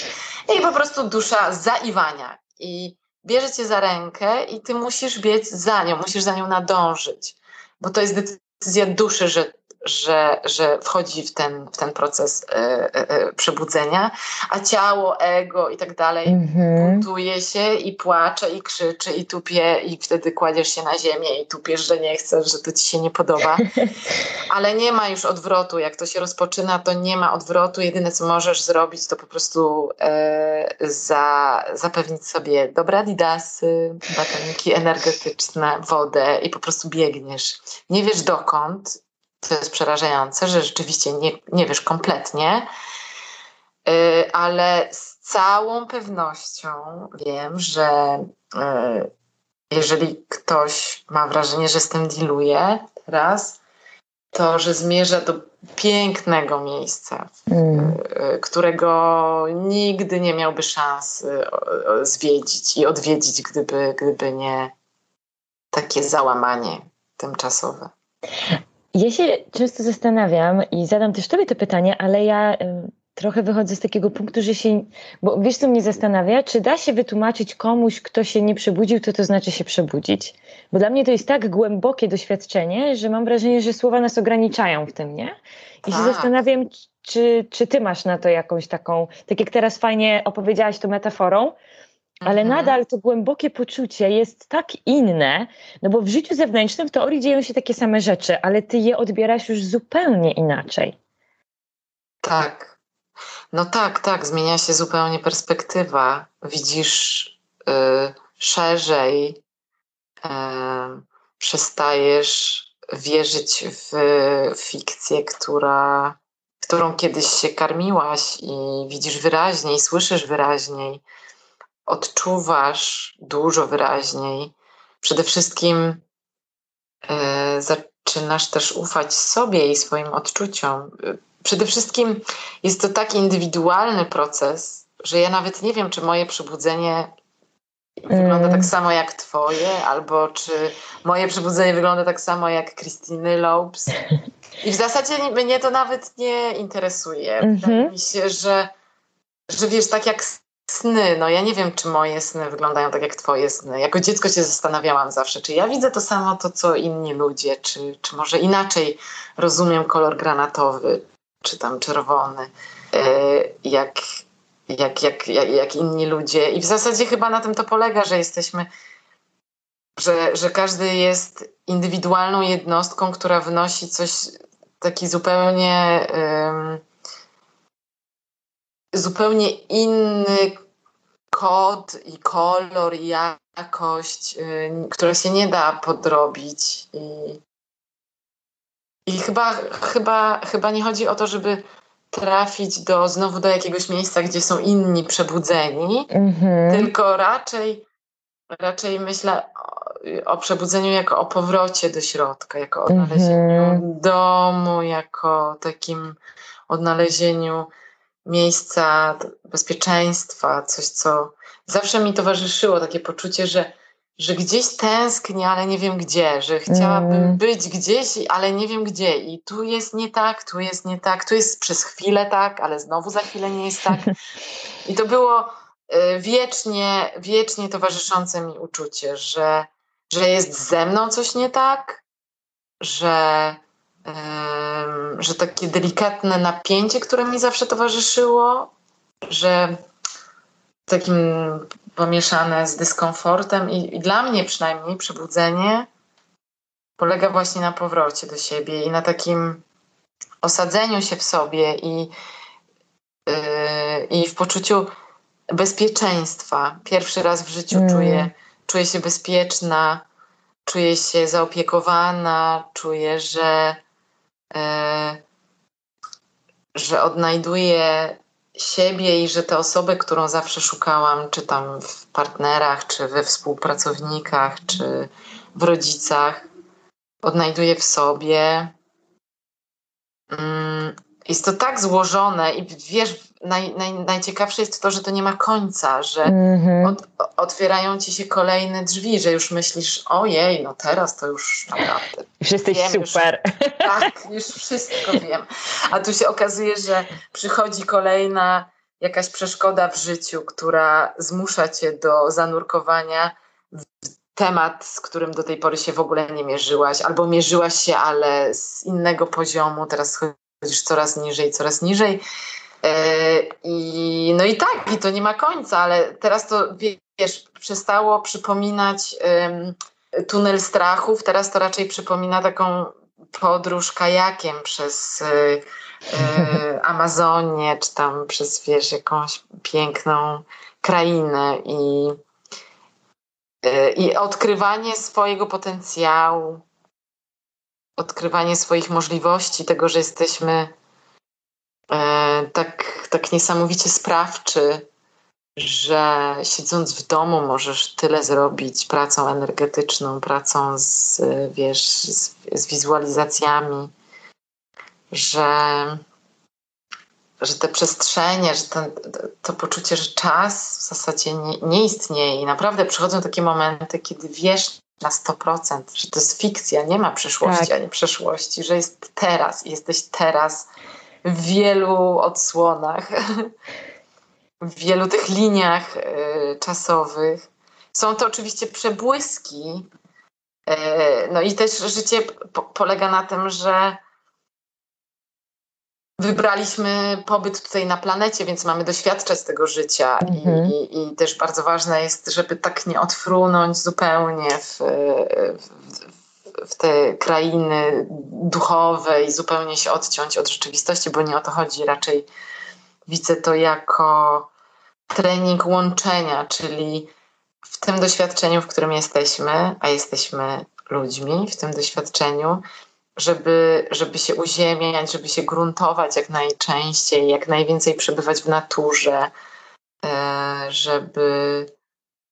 I po prostu dusza zaiwania i bierze cię za rękę i ty musisz biec za nią, musisz za nią nadążyć, bo to jest decyzja duszy, że że, że wchodzi w ten, w ten proces e, e, e, przebudzenia, a ciało, ego i tak dalej mhm. buntuje się i płacze i krzyczy i tupie i wtedy kładziesz się na ziemię i tupiesz, że nie chcesz, że to ci się nie podoba. Ale nie ma już odwrotu. Jak to się rozpoczyna, to nie ma odwrotu. Jedyne, co możesz zrobić, to po prostu e, za, zapewnić sobie dobre adidasy, batoniki energetyczne, wodę i po prostu biegniesz. Nie wiesz dokąd, to jest przerażające, że rzeczywiście nie, nie wiesz kompletnie, y, ale z całą pewnością wiem, że y, jeżeli ktoś ma wrażenie, że z tym teraz, to że zmierza do pięknego miejsca, mm. Y, którego nigdy nie miałby szans zwiedzić i odwiedzić, gdyby, gdyby nie takie załamanie tymczasowe. Ja się często zastanawiam i zadam też tobie to pytanie, ale ja trochę wychodzę z takiego punktu, że się, bo wiesz co mnie zastanawia, czy da się wytłumaczyć komuś, kto się nie przebudził, to to znaczy się przebudzić? Bo dla mnie to jest tak głębokie doświadczenie, że mam wrażenie, że słowa nas ograniczają w tym, nie? I tak. się zastanawiam, czy, czy ty masz na to jakąś taką, tak jak teraz fajnie opowiedziałaś to metaforą, ale mhm. nadal to głębokie poczucie jest tak inne, no bo w życiu zewnętrznym w teorii dzieją się takie same rzeczy, ale ty je odbierasz już zupełnie inaczej. Tak. No tak, tak, zmienia się zupełnie perspektywa. Widzisz y, szerzej, y, przestajesz wierzyć w fikcję, która, którą kiedyś się karmiłaś i widzisz wyraźniej, słyszysz wyraźniej odczuwasz dużo wyraźniej. Przede wszystkim e, zaczynasz też ufać sobie i swoim odczuciom. Przede wszystkim jest to taki indywidualny proces, że ja nawet nie wiem, czy moje przebudzenie wygląda tak mm. samo jak twoje, albo czy moje przebudzenie wygląda tak samo jak Christiny Lopes. I w zasadzie mnie to nawet nie interesuje. Wydaje mi się, że, że wiesz, tak jak Sny, no ja nie wiem, czy moje sny wyglądają tak jak twoje sny. Jako dziecko się zastanawiałam zawsze, czy ja widzę to samo, to co inni ludzie, czy, czy może inaczej rozumiem kolor granatowy, czy tam czerwony, e, jak, jak, jak, jak, jak inni ludzie. I w zasadzie chyba na tym to polega, że jesteśmy że, że każdy jest indywidualną jednostką, która wnosi coś taki zupełnie zupełnie inny kod i kolor i jakość, y, która się nie da podrobić. I, i chyba, chyba, chyba nie chodzi o to, żeby trafić do, znowu do jakiegoś miejsca, gdzie są inni przebudzeni, mm-hmm. tylko raczej, raczej myślę o, o, przebudzeniu jako o powrocie do środka, jako odnalezieniu mm-hmm. domu, jako takim odnalezieniu miejsca bezpieczeństwa, coś, co zawsze mi towarzyszyło, takie poczucie, że, że gdzieś tęsknię, ale nie wiem gdzie, że chciałabym mm. być gdzieś, ale nie wiem gdzie. I tu jest nie tak, tu jest nie tak, tu jest przez chwilę tak, ale znowu za chwilę nie jest tak. I to było y, wiecznie, wiecznie towarzyszące mi uczucie, że, że jest ze mną coś nie tak, że że takie delikatne napięcie, które mi zawsze towarzyszyło, że takim pomieszane z dyskomfortem i, i dla mnie przynajmniej przebudzenie polega właśnie na powrocie do siebie i na takim osadzeniu się w sobie i, yy, i w poczuciu bezpieczeństwa. Pierwszy raz w życiu mm. czuję, czuję się bezpieczna, czuję się zaopiekowana, czuję, że że odnajduję siebie i że tę osobę, którą zawsze szukałam, czy tam w partnerach, czy we współpracownikach, czy w rodzicach, odnajduję w sobie. Mm, jest to tak złożone i wiesz, naj, naj, najciekawsze jest to, że to nie ma końca, że mm-hmm. od, otwierają ci się kolejne drzwi, że już myślisz, ojej, no teraz to już naprawdę. Już jesteś wiem, super. Już, tak, już wszystko wiem. A tu się okazuje, że przychodzi kolejna jakaś przeszkoda w życiu, która zmusza cię do zanurkowania w temat, z którym do tej pory się w ogóle nie mierzyłaś, albo mierzyłaś się, ale z innego poziomu, teraz chodzisz coraz niżej, coraz niżej. E, I, no i tak, i to nie ma końca, ale teraz to wiesz, przestało przypominać um, tunel strachów, teraz to raczej przypomina taką podróż kajakiem przez y, y, Amazonię, czy tam przez wiesz, jakąś piękną krainę i, y, i odkrywanie swojego potencjału, odkrywanie swoich możliwości, tego, że jesteśmy tak, tak niesamowicie sprawczy, że siedząc w domu możesz tyle zrobić pracą energetyczną, pracą z, wiesz, z, z wizualizacjami, że, że te przestrzenie, że ten, to poczucie, że czas w zasadzie nie, nie istnieje i naprawdę przychodzą takie momenty, kiedy wiesz na 100%, że to jest fikcja, nie ma przyszłości tak. ani przeszłości, że jest teraz i jesteś teraz w wielu odsłonach. w wielu tych liniach y, czasowych. Są to oczywiście przebłyski. Y, no i też życie po, polega na tym, że wybraliśmy pobyt tutaj na planecie, więc mamy doświadczać tego życia mhm. I, i, też bardzo ważne jest, żeby tak nie odfrunąć zupełnie w, w, w te krainy duchowe i zupełnie się odciąć od rzeczywistości, bo nie o to chodzi. Raczej widzę to jako trening łączenia, czyli w tym doświadczeniu, w którym jesteśmy, a jesteśmy ludźmi w tym doświadczeniu, żeby, żeby się uziemiać, żeby się gruntować jak najczęściej, jak najwięcej przebywać w naturze, e, żeby,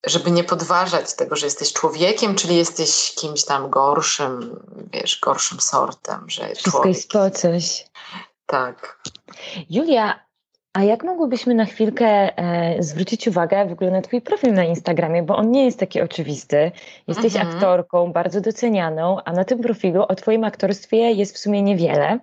żeby nie podważać tego, że jesteś człowiekiem, czyli jesteś kimś tam gorszym, wiesz, gorszym sortem, że Wszystko człowiek... jest po coś. Tak. Julia, a jak mogłybyśmy na chwilkę e, zwrócić uwagę w ogóle na Twój profil na Instagramie, bo on nie jest taki oczywisty. Jesteś mhm. aktorką, bardzo docenianą, a na tym profilu o Twoim aktorstwie jest w sumie niewiele.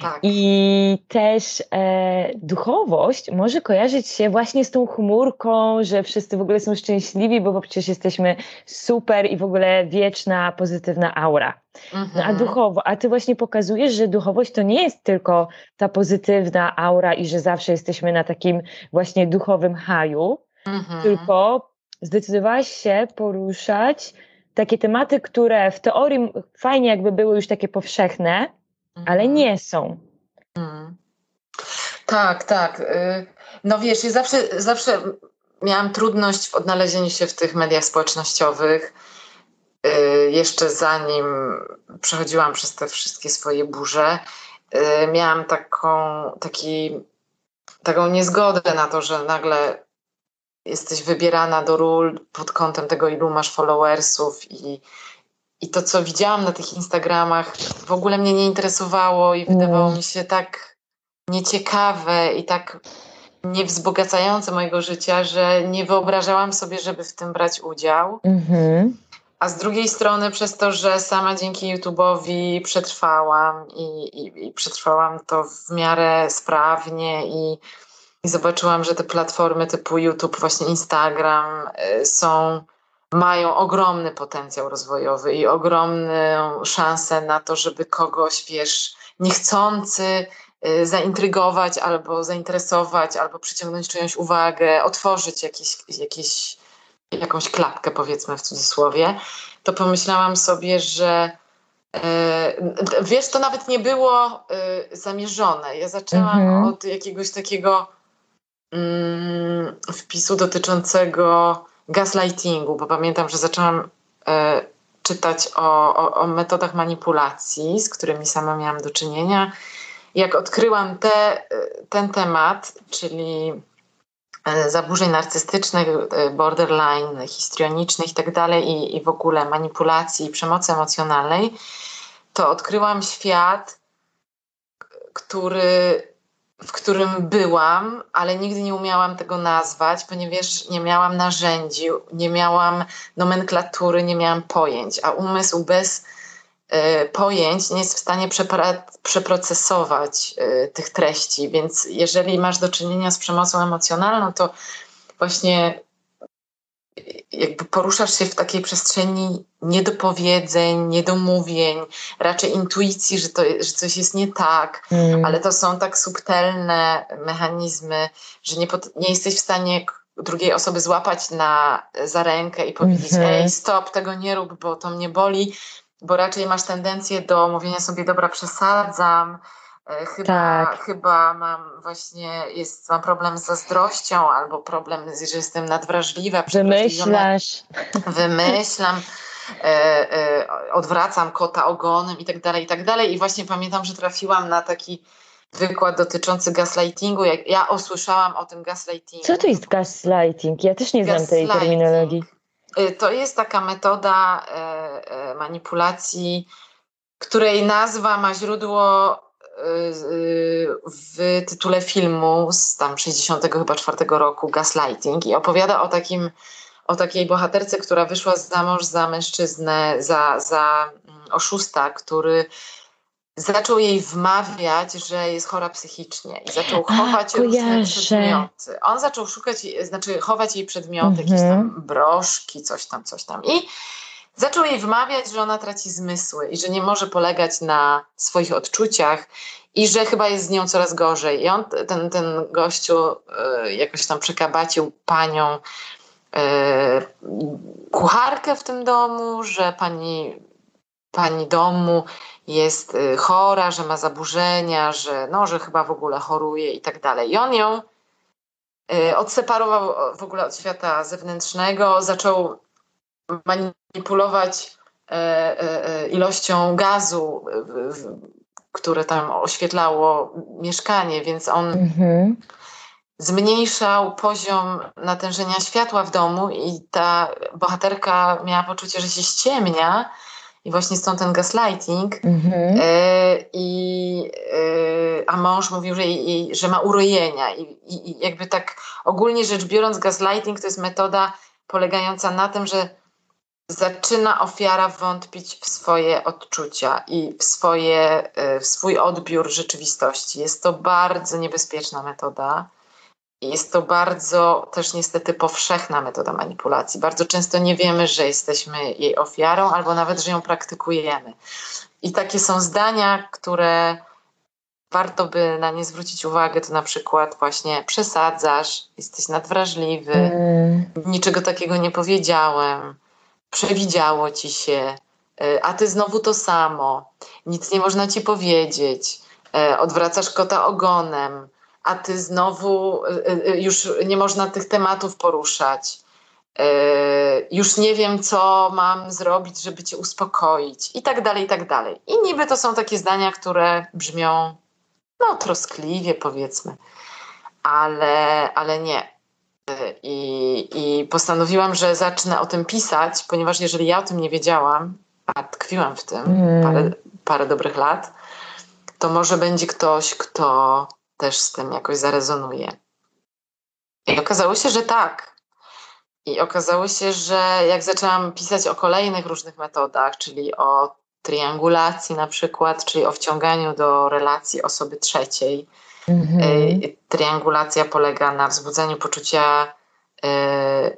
Tak. I też e, duchowość może kojarzyć się właśnie z tą chmurką, że wszyscy w ogóle są szczęśliwi, bo, przecież jesteśmy super i w ogóle wieczna, pozytywna aura. Mhm. No, a mhm. duchowo, a ty właśnie pokazujesz, że duchowość to nie jest tylko ta pozytywna aura i że zawsze jesteśmy na takim właśnie duchowym haju, mhm. tylko zdecydowałaś się poruszać takie tematy, które w teorii fajnie jakby były już takie powszechne, ale Mhm. nie są. Mm. Tak, tak. Y, No wiesz, ja zawsze, zawsze miałam trudność w odnalezieniu się w tych mediach społecznościowych. Y, Jeszcze zanim przechodziłam przez te wszystkie swoje burze, y, miałam taką, taki, taką niezgodę na to, że nagle jesteś wybierana do ról pod kątem tego, ilu masz followersów i, i to, co widziałam na tych Instagramach, w ogóle mnie nie interesowało i wydawało Mm. mi się tak nieciekawe i tak niewzbogacające mojego życia, że nie wyobrażałam sobie, żeby w tym brać udział. Mhm. A z drugiej strony, przez to, że sama dzięki YouTube'owi przetrwałam i, i, i przetrwałam to w miarę sprawnie i, i zobaczyłam, że te platformy typu YouTube, właśnie Instagram y, są, mają ogromny potencjał rozwojowy i ogromną szansę na to, żeby kogoś, wiesz, niechcący y, zaintrygować albo zainteresować, albo przyciągnąć czyjąś uwagę, otworzyć jakieś, jakieś jakąś klapkę, powiedzmy w cudzysłowie, to pomyślałam sobie, że e, wiesz, to nawet nie było e, zamierzone. Ja zaczęłam Mhm. od jakiegoś takiego mm, wpisu dotyczącego gaslightingu, bo pamiętam, że zaczęłam e, czytać o, o, o metodach manipulacji, z którymi sama miałam do czynienia. Jak odkryłam te, ten temat, czyli e, zaburzeń narcystycznych, e, borderline, histrionicznych i tak i- i w ogóle manipulacji i przemocy emocjonalnej, to odkryłam świat, który, w którym byłam, ale nigdy nie umiałam tego nazwać, ponieważ nie miałam narzędzi, nie miałam nomenklatury, nie miałam pojęć, a umysł bez e, pojęć nie jest w stanie przeprocesować e, tych treści. Więc jeżeli masz do czynienia z przemocą emocjonalną, to właśnie jakby poruszasz się w takiej przestrzeni niedopowiedzeń, niedomówień, raczej intuicji, że, to, że coś jest nie tak, Mm. ale to są tak subtelne mechanizmy, że nie, pot- nie jesteś w stanie drugiej osoby złapać na, za rękę i powiedzieć: Mhm. Ej, stop, tego nie rób, bo to mnie boli, bo raczej masz tendencję do mówienia sobie: Dobra, przesadzam. E, Chyba, Tak. chyba mam właśnie, jest, mam problem z zazdrością albo problem, że jestem nadwrażliwa, Wymyślasz. wymyślam, e, e, odwracam kota ogonem i tak dalej, i tak dalej. I właśnie pamiętam, że trafiłam na taki wykład dotyczący gaslightingu. Jak ja usłyszałam o tym gaslightingu. Co to jest gaslighting? Ja też nie znam tej terminologii. Y, To jest taka metoda e, e, manipulacji, której nazwa ma źródło w tytule filmu z tam 60 chyba czwartego roku Gaslighting i opowiada o takim o takiej bohaterce, która wyszła za mąż za mężczyznę, za, za mm, oszusta, który zaczął jej wmawiać, że jest chora psychicznie i zaczął A, chować różne kojarzę. przedmioty. On zaczął szukać, znaczy chować jej przedmioty, jakieś Mhm. tam broszki, coś tam, coś tam. I zaczął jej wmawiać, że ona traci zmysły i że nie może polegać na swoich odczuciach i że chyba jest z nią coraz gorzej. I on, ten, ten gościu e, jakoś tam przekabacił panią e, kucharkę w tym domu, że pani, pani domu jest y, chora, że ma zaburzenia, że, no, że chyba w ogóle choruje i tak dalej. I on ją odseparował w ogóle od świata zewnętrznego, zaczął manipulować e, e, e, ilością gazu, które tam oświetlało mieszkanie, więc on Mhm. zmniejszał poziom natężenia światła w domu i ta bohaterka miała poczucie, że się ściemnia i właśnie stąd ten gaslighting. Mhm. I, a mąż mówił, że, jej, że ma urojenia. I, i, I jakby tak ogólnie rzecz biorąc, gaslighting to jest metoda polegająca na tym, że zaczyna ofiara wątpić w swoje odczucia i w, swoje, e, w swój odbiór rzeczywistości. Jest to bardzo niebezpieczna metoda. I Jest to bardzo też niestety powszechna metoda manipulacji. Bardzo często nie wiemy, że jesteśmy jej ofiarą, albo nawet, że ją praktykujemy. I takie są zdania, które warto by na nie zwrócić uwagę. To na przykład właśnie przesadzasz, jesteś nadwrażliwy, Mm. niczego takiego nie powiedziałem. Przewidziało ci się, a ty znowu to samo, nic nie można ci powiedzieć, odwracasz kota ogonem, a ty znowu już nie można tych tematów poruszać. Już nie wiem, co mam zrobić, żeby cię uspokoić, i tak dalej, i tak dalej. I niby to są takie zdania, które brzmią no troskliwie powiedzmy, ale, ale nie. I, I postanowiłam, że zacznę o tym pisać, ponieważ jeżeli ja o tym nie wiedziałam, a tkwiłam w tym mm. parę, parę dobrych lat, to może będzie ktoś, kto też z tym jakoś zarezonuje. I okazało się, że tak. I okazało się, że jak zaczęłam pisać o kolejnych różnych metodach, czyli o triangulacji na przykład, czyli o wciąganiu do relacji osoby trzeciej. Mhm. E, triangulacja polega na wzbudzaniu poczucia e, e,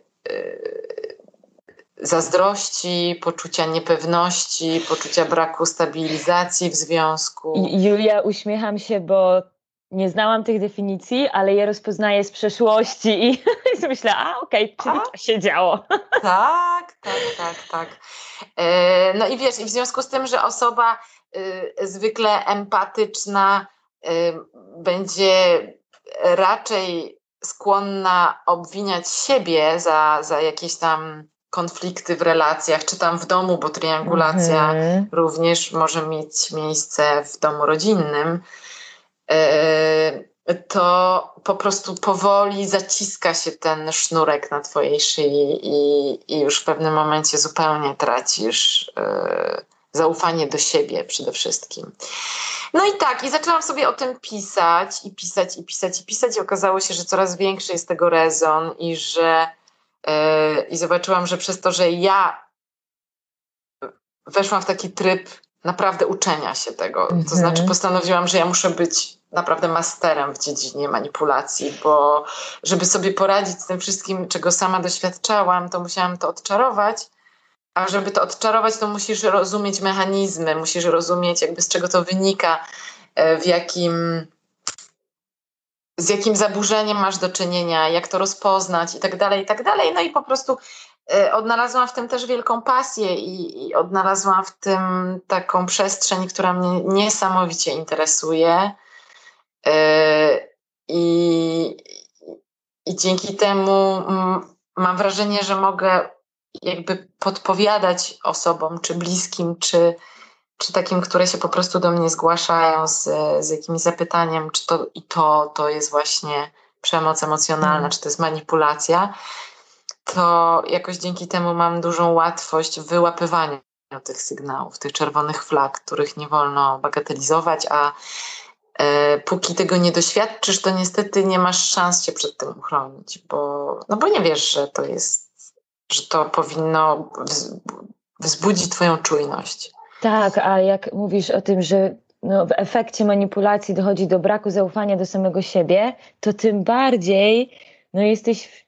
zazdrości, poczucia niepewności, poczucia braku stabilizacji w związku. Julia, uśmiecham się, bo nie znałam tych definicji, ale je rozpoznaję z przeszłości i myślę, a okej, okay, czyli to się działo. Tak, tak, tak, tak. No i wiesz, i w związku z tym, że osoba y, zwykle empatyczna y, będzie raczej skłonna obwiniać siebie za, za jakieś tam konflikty w relacjach, czy tam w domu, bo triangulacja mhm. również może mieć miejsce w domu rodzinnym E, to po prostu powoli zaciska się ten sznurek na twojej szyi i, i już w pewnym momencie zupełnie tracisz e, zaufanie do siebie przede wszystkim. No i tak, i zaczęłam sobie o tym pisać i pisać i pisać i pisać i okazało się, że coraz większy jest tego rezon i że yy, i zobaczyłam, że przez to, że ja weszłam w taki tryb naprawdę uczenia się tego. To znaczy mhm. postanowiłam, że ja muszę być naprawdę masterem w dziedzinie manipulacji, bo żeby sobie poradzić z tym wszystkim, czego sama doświadczałam, to musiałam to odczarować. A żeby to odczarować, to musisz rozumieć mechanizmy, musisz rozumieć, jakby z czego to wynika, e, w jakim, z jakim zaburzeniem masz do czynienia, jak to rozpoznać i tak dalej, i tak dalej. No i po prostu e, odnalazłam w tym też wielką pasję i, i odnalazłam w tym taką przestrzeń, która mnie niesamowicie interesuje. E, I, I dzięki temu mam wrażenie, że mogę jakby podpowiadać osobom, czy bliskim, czy, czy takim, które się po prostu do mnie zgłaszają z, z jakimś zapytaniem, czy to i to, to jest właśnie przemoc emocjonalna, mm. czy to jest manipulacja, to jakoś dzięki temu mam dużą łatwość w wyłapywaniu tych sygnałów, tych czerwonych flag, których nie wolno bagatelizować, a E, póki tego nie doświadczysz, to niestety nie masz szans się przed tym uchronić, bo, no bo nie wiesz, że to jest, że to powinno wzbudzić Twoją czujność. Tak, a jak mówisz o tym, że no, w efekcie manipulacji dochodzi do braku zaufania do samego siebie, to tym bardziej no, jesteś w,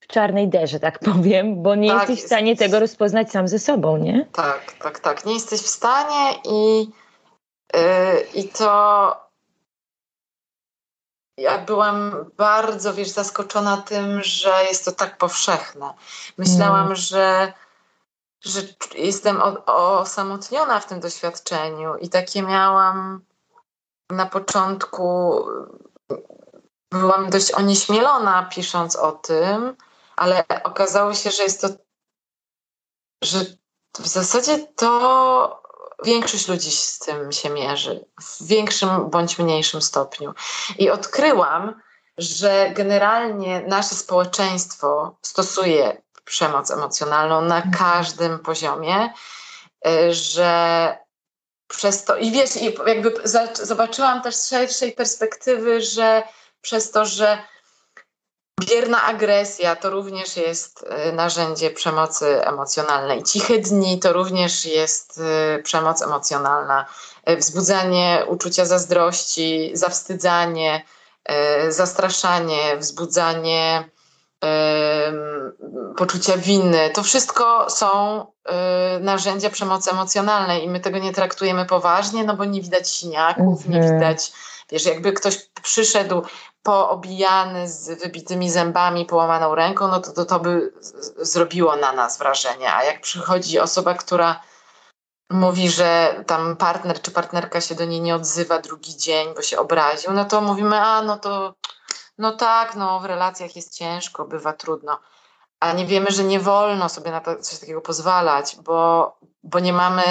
w czarnej derze, tak powiem, bo nie tak, jesteś w stanie jest... tego rozpoznać sam ze sobą, nie? Tak, tak, tak. Nie jesteś w stanie i Y, I to ja byłam bardzo, wiesz, zaskoczona tym, że jest to tak powszechne. Myślałam, mm. że, że jestem osamotniona w tym doświadczeniu i takie miałam na początku, byłam dość onieśmielona pisząc o tym, ale okazało się, że jest to, że w zasadzie to większość ludzi z tym się mierzy w większym bądź mniejszym stopniu. I odkryłam, że generalnie nasze społeczeństwo stosuje przemoc emocjonalną na mhm. każdym poziomie, y, że przez to, i wiesz, i jakby zobaczyłam też z szerszej perspektywy, że przez to, że Bierna agresja to również jest y, narzędzie przemocy emocjonalnej. Ciche dni to również jest y, przemoc emocjonalna. Y, wzbudzanie uczucia zazdrości, zawstydzanie, zastraszanie, wzbudzanie poczucia winy. To wszystko są narzędzia przemocy emocjonalnej i my tego nie traktujemy poważnie, no bo nie widać siniaków, nie mhm. widać Wiesz, jakby ktoś przyszedł poobijany z wybitymi zębami, połamaną ręką, no to, to to by zrobiło na nas wrażenie. A jak przychodzi osoba, która mówi, że tam partner czy partnerka się do niej nie odzywa drugi dzień, bo się obraził, no to mówimy, a no to no tak, no w relacjach jest ciężko, bywa trudno. A nie wiemy, że nie wolno sobie na to, coś takiego pozwalać, bo, bo nie mamy,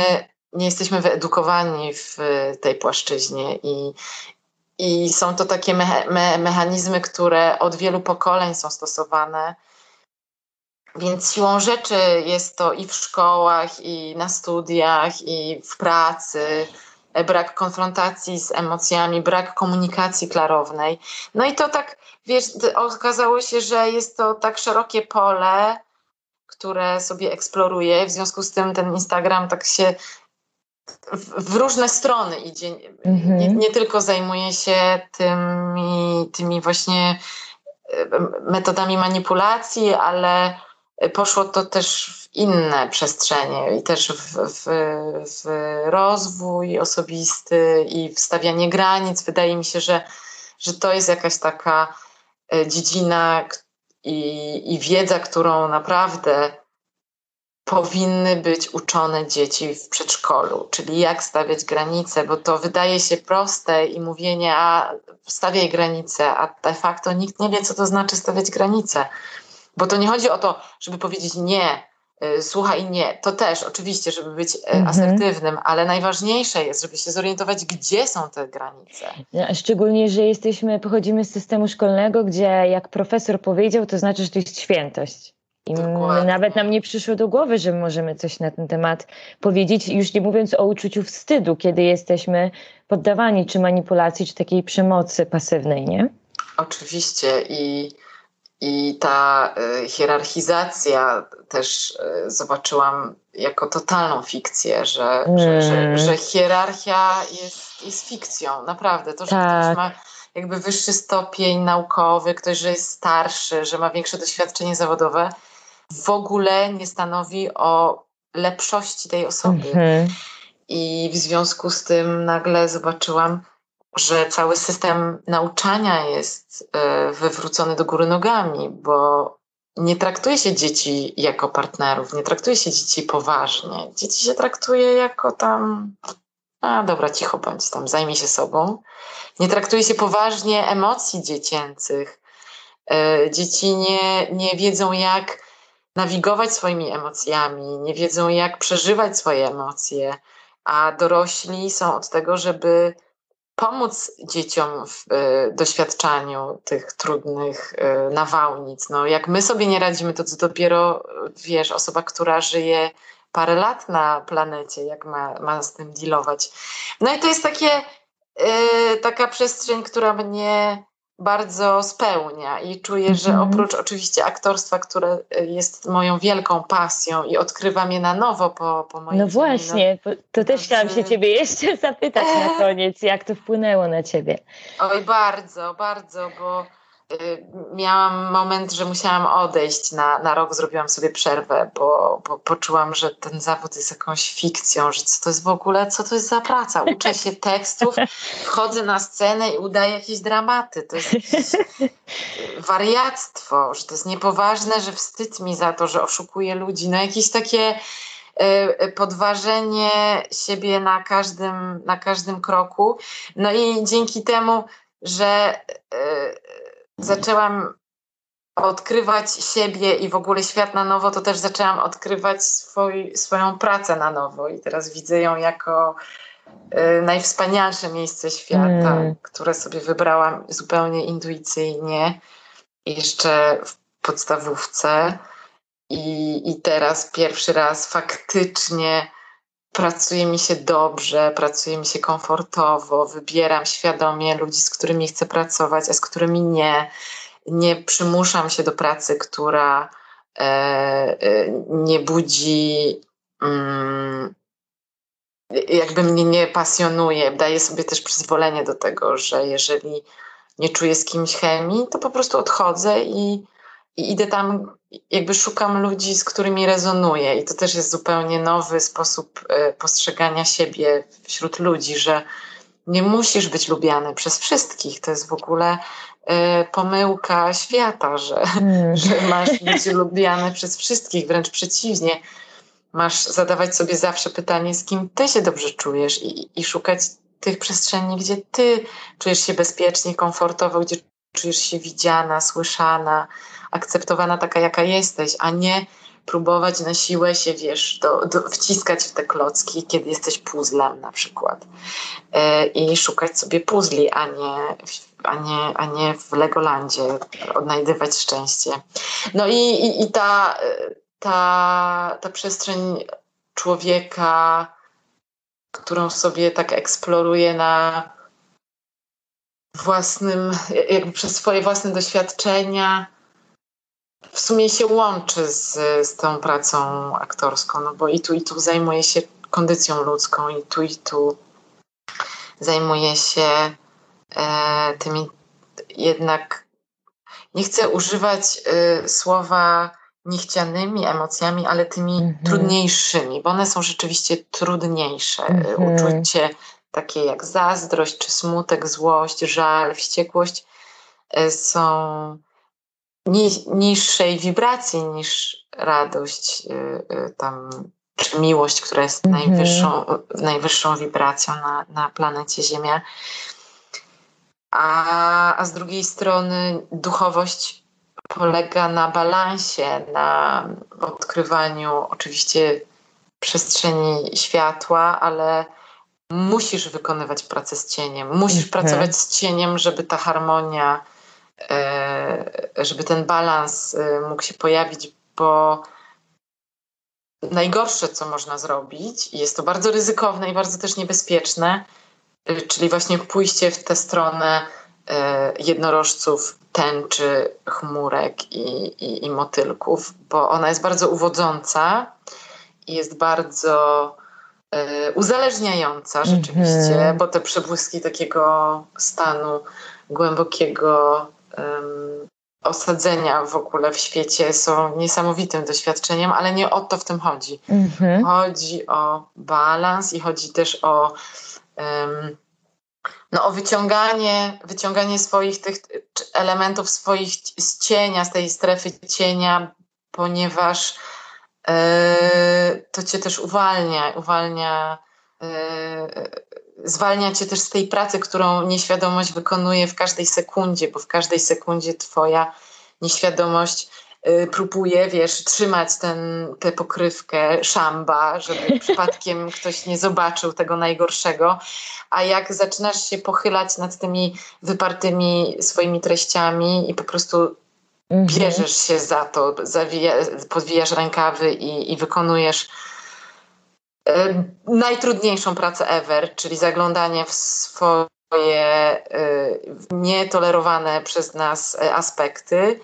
nie jesteśmy wyedukowani w tej płaszczyźnie i, i są to takie me, me, mechanizmy, które od wielu pokoleń są stosowane. Więc siłą rzeczy jest to i w szkołach, i na studiach, i w pracy brak konfrontacji z emocjami, brak komunikacji klarownej. No i to tak, wiesz, okazało się, że jest to tak szerokie pole, które sobie eksploruję. W związku z tym ten Instagram tak się w, w różne strony idzie. Mhm. Nie, nie, tylko zajmuje się tymi, tymi właśnie metodami manipulacji, ale poszło to też w inne przestrzenie i też w, w, w rozwój osobisty i w stawianie granic. Wydaje mi się, że, że to jest jakaś taka e, dziedzina i, i wiedza, którą naprawdę powinny być uczone dzieci w przedszkolu, czyli jak stawiać granice, bo to wydaje się proste i mówienie, a stawiaj granice, a de facto nikt nie wie, co to znaczy stawiać granice. Bo to nie chodzi o to, żeby powiedzieć nie, y, słuchaj nie. To też oczywiście, żeby być y, mhm. asertywnym, ale najważniejsze jest, żeby się zorientować, gdzie są te granice. Szczególnie, że jesteśmy, pochodzimy z systemu szkolnego, gdzie jak profesor powiedział, to znaczy, że to jest świętość. I nawet nam nie przyszło do głowy, że możemy coś na ten temat powiedzieć, już nie mówiąc o uczuciu wstydu, kiedy jesteśmy poddawani czy manipulacji, czy takiej przemocy pasywnej, nie? Oczywiście i i ta y, hierarchizacja też y, zobaczyłam jako totalną fikcję, że, mm. że, że, mm. że, hierarchia jest, jest fikcją, naprawdę. To, że tak. ktoś ma jakby wyższy stopień naukowy, ktoś, że jest starszy, że ma większe doświadczenie zawodowe, w ogóle nie stanowi o lepszości tej osoby. -hmm. I w związku z tym nagle zobaczyłam, że cały system nauczania jest e, wywrócony do góry nogami, bo nie traktuje się dzieci jako partnerów, nie traktuje się dzieci poważnie. Dzieci się traktuje jako tam, a dobra, cicho bądź tam, zajmij się sobą. Nie traktuje się poważnie emocji dziecięcych. E, dzieci nie, nie wiedzą, jak nawigować swoimi emocjami, nie wiedzą, jak przeżywać swoje emocje, a dorośli są od tego, żeby pomóc dzieciom w y, doświadczaniu tych trudnych y, nawałnic. No, jak my sobie nie radzimy, to co dopiero, wiesz, osoba, która żyje parę lat na planecie, jak ma, ma z tym dealować. No i to jest takie, taka przestrzeń, która mnie bardzo spełnia i czuję, że mhm. oprócz oczywiście aktorstwa, które e, jest moją wielką pasją i odkrywam je na nowo po, po moim No właśnie, no, to też chciałam się ciebie jeszcze zapytać na koniec, jak to wpłynęło na ciebie. Oj, bardzo, bardzo, bo Y, miałam moment, że musiałam odejść na, na rok, zrobiłam sobie przerwę, bo, bo poczułam, że ten zawód jest jakąś fikcją, że co to jest w ogóle, co to jest za praca. Uczę się tekstów, wchodzę na scenę i udaję jakieś dramaty. To jest wariactwo, że to jest niepoważne, że wstyd mi za to, że oszukuję ludzi. No jakieś takie y, y, podważenie siebie na każdym, na każdym kroku. No i dzięki temu, że zaczęłam odkrywać siebie i w ogóle świat na nowo, to też zaczęłam odkrywać swój, swoją pracę na nowo i teraz widzę ją jako y, najwspanialsze miejsce świata, mm. które sobie wybrałam zupełnie intuicyjnie jeszcze w podstawówce i, i teraz pierwszy raz faktycznie pracuje mi się dobrze, pracuje mi się komfortowo, wybieram świadomie ludzi, z którymi chcę pracować, a z którymi nie. Nie przymuszam się do pracy, która e, e, nie budzi, mm, jakby mnie nie pasjonuje. Daję sobie też przyzwolenie do tego, że jeżeli nie czuję z kimś chemii, to po prostu odchodzę i, i idę tam, jakby szukam ludzi, z którymi rezonuję. I to też jest zupełnie nowy sposób e, postrzegania siebie wśród ludzi, że nie musisz być lubiany przez wszystkich. To jest w ogóle y, pomyłka świata, że, mm. że masz być lubiany przez wszystkich, wręcz przeciwnie. Masz zadawać sobie zawsze pytanie, z kim ty się dobrze czujesz i, i szukać tych przestrzeni, gdzie ty czujesz się bezpiecznie, komfortowo, gdzie czujesz się widziana, słyszana, akceptowana taka, jaka jesteś, a nie próbować na siłę się, wiesz, do, do, wciskać w te klocki, kiedy jesteś puzzlem na przykład. Yy, I szukać sobie puzli, a nie, a nie, a nie w Legolandzie odnajdywać szczęście. No i, i, i ta, ta, ta przestrzeń człowieka, którą sobie tak eksploruje na własnym, jakby przez swoje własne doświadczenia, w sumie się łączy z, z tą pracą aktorską, no bo i tu, i tu zajmuje się kondycją ludzką, i tu, i tu zajmuje się e, tymi jednak, nie chcę używać e, słowa niechcianymi emocjami, ale tymi mhm. trudniejszymi, bo one są rzeczywiście trudniejsze. Mhm. Uczucie takie jak zazdrość, czy smutek, złość, żal, wściekłość e, są niższej wibracji niż radość, y, y, tam, czy miłość, która jest mhm. najwyższą, najwyższą wibracją na, na planecie Ziemia. A, a z drugiej strony duchowość polega na balansie, na odkrywaniu oczywiście przestrzeni światła, ale musisz wykonywać pracę z cieniem, musisz. Mhm. pracować z cieniem, żeby ta harmonia żeby ten balans e, mógł się pojawić, bo najgorsze, co można zrobić, i jest to bardzo ryzykowne i bardzo też niebezpieczne, e, czyli właśnie pójście w tę stronę jednorożców, tęczy, chmurek i, i, i motylków, bo ona jest bardzo uwodząca i jest bardzo uzależniająca rzeczywiście, mm -hmm. bo te przebłyski takiego stanu głębokiego osadzenia w ogóle w świecie są niesamowitym doświadczeniem, ale nie o to w tym chodzi. Mhm. Chodzi o balans i chodzi też o, um, no, o wyciąganie, wyciąganie swoich tych elementów swoich z cienia, z tej strefy cienia, ponieważ yy, to cię też uwalnia, uwalnia yy, zwalnia cię też z tej pracy, którą nieświadomość wykonuje w każdej sekundzie, bo w każdej sekundzie twoja nieświadomość y, próbuje, wiesz, trzymać ten, tę pokrywkę szamba, żeby przypadkiem ktoś nie zobaczył tego najgorszego, a jak zaczynasz się pochylać nad tymi wypartymi swoimi treściami i po prostu mhm. bierzesz się za to, zawija, podwijasz rękawy i, i wykonujesz najtrudniejszą pracę ever, czyli zaglądanie w swoje e, nietolerowane przez nas e, aspekty,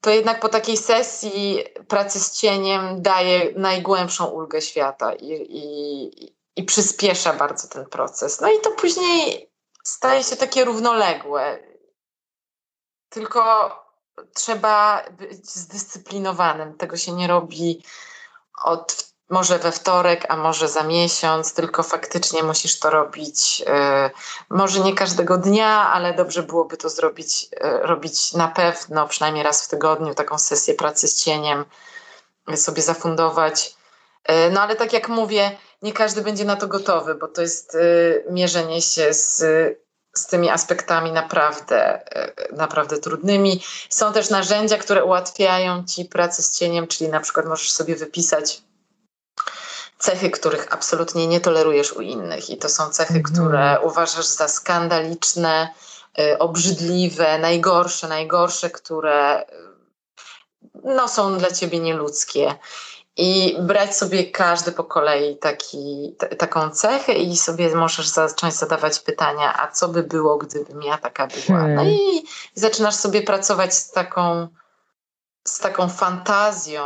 to jednak po takiej sesji pracy z cieniem daje najgłębszą ulgę świata i, i, i przyspiesza bardzo ten proces. No i to później staje się takie równoległe. Tylko trzeba być zdyscyplinowanym. Tego się nie robi od może we wtorek, a może za miesiąc, tylko faktycznie musisz to robić. E, może nie każdego dnia, ale dobrze byłoby to zrobić, e, robić na pewno, przynajmniej raz w tygodniu, taką sesję pracy z cieniem, sobie zafundować. E, no ale tak jak mówię, nie każdy będzie na to gotowy, bo to jest mierzenie się z, z tymi aspektami naprawdę, naprawdę trudnymi. Są też narzędzia, które ułatwiają ci pracę z cieniem, czyli na przykład możesz sobie wypisać cechy, których absolutnie nie tolerujesz u innych. I to są cechy, mhm. które uważasz za skandaliczne, y, obrzydliwe, najgorsze, najgorsze, które y, no, są dla ciebie nieludzkie. I brać sobie każdy po kolei taki, t- taką cechę i sobie możesz zacząć zadawać pytania, a co by było, gdybym ja taka była. No i zaczynasz sobie pracować z taką, z taką fantazją,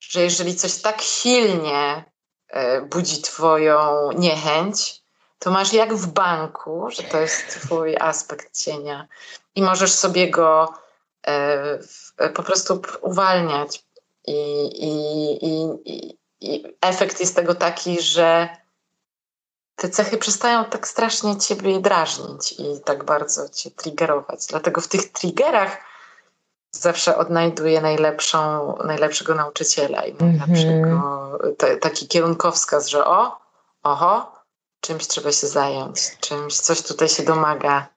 że jeżeli coś tak silnie e, budzi Twoją niechęć, to masz jak w banku, że to jest Twój aspekt cienia i możesz sobie go e, po prostu uwalniać. I, i, i, i efekt jest tego taki, że te cechy przestają tak strasznie ciebie drażnić i tak bardzo cię triggerować. Dlatego w tych triggerach zawsze odnajduję najlepszą, najlepszego nauczyciela i najlepszego, t- taki kierunkowskaz, że o, oho, czymś trzeba się zająć, czymś, coś tutaj się domaga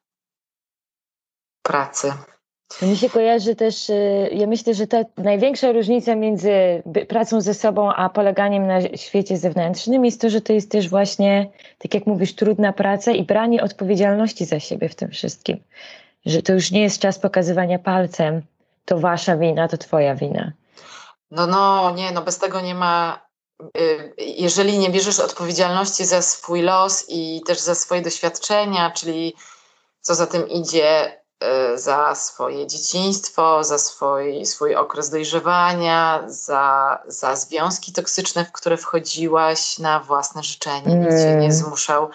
pracy. Mi się kojarzy też, y, ja myślę, że ta największa różnica między pracą ze sobą a poleganiem na świecie zewnętrznym jest to, że to jest też właśnie, tak jak mówisz, trudna praca i branie odpowiedzialności za siebie w tym wszystkim. Że to już nie jest czas pokazywania palcem, to wasza wina, to twoja wina. No, no, nie, no bez tego nie ma. Y, jeżeli nie bierzesz odpowiedzialności za swój los i też za swoje doświadczenia, czyli co za tym idzie, za swoje dzieciństwo, za swój, swój okres dojrzewania, za, za związki toksyczne, w które wchodziłaś na własne życzenie, nikt cię nie mm. zmuszał.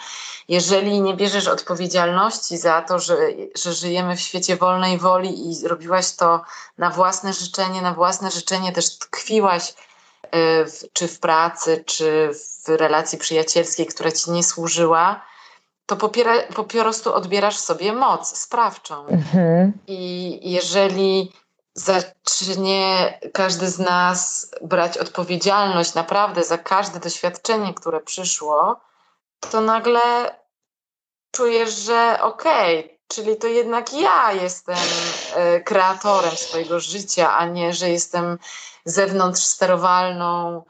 Jeżeli nie bierzesz odpowiedzialności za to, że, że żyjemy w świecie wolnej woli i robiłaś to na własne życzenie, na własne życzenie też tkwiłaś y, w, czy w pracy, czy w relacji przyjacielskiej, która ci nie służyła, to popiera, po prostu odbierasz sobie moc sprawczą. Mhm. I jeżeli zacznie każdy z nas brać odpowiedzialność naprawdę za każde doświadczenie, które przyszło, to nagle czujesz, że okej, okay, czyli to jednak ja jestem e, kreatorem swojego życia, a nie, że jestem zewnątrz sterowalną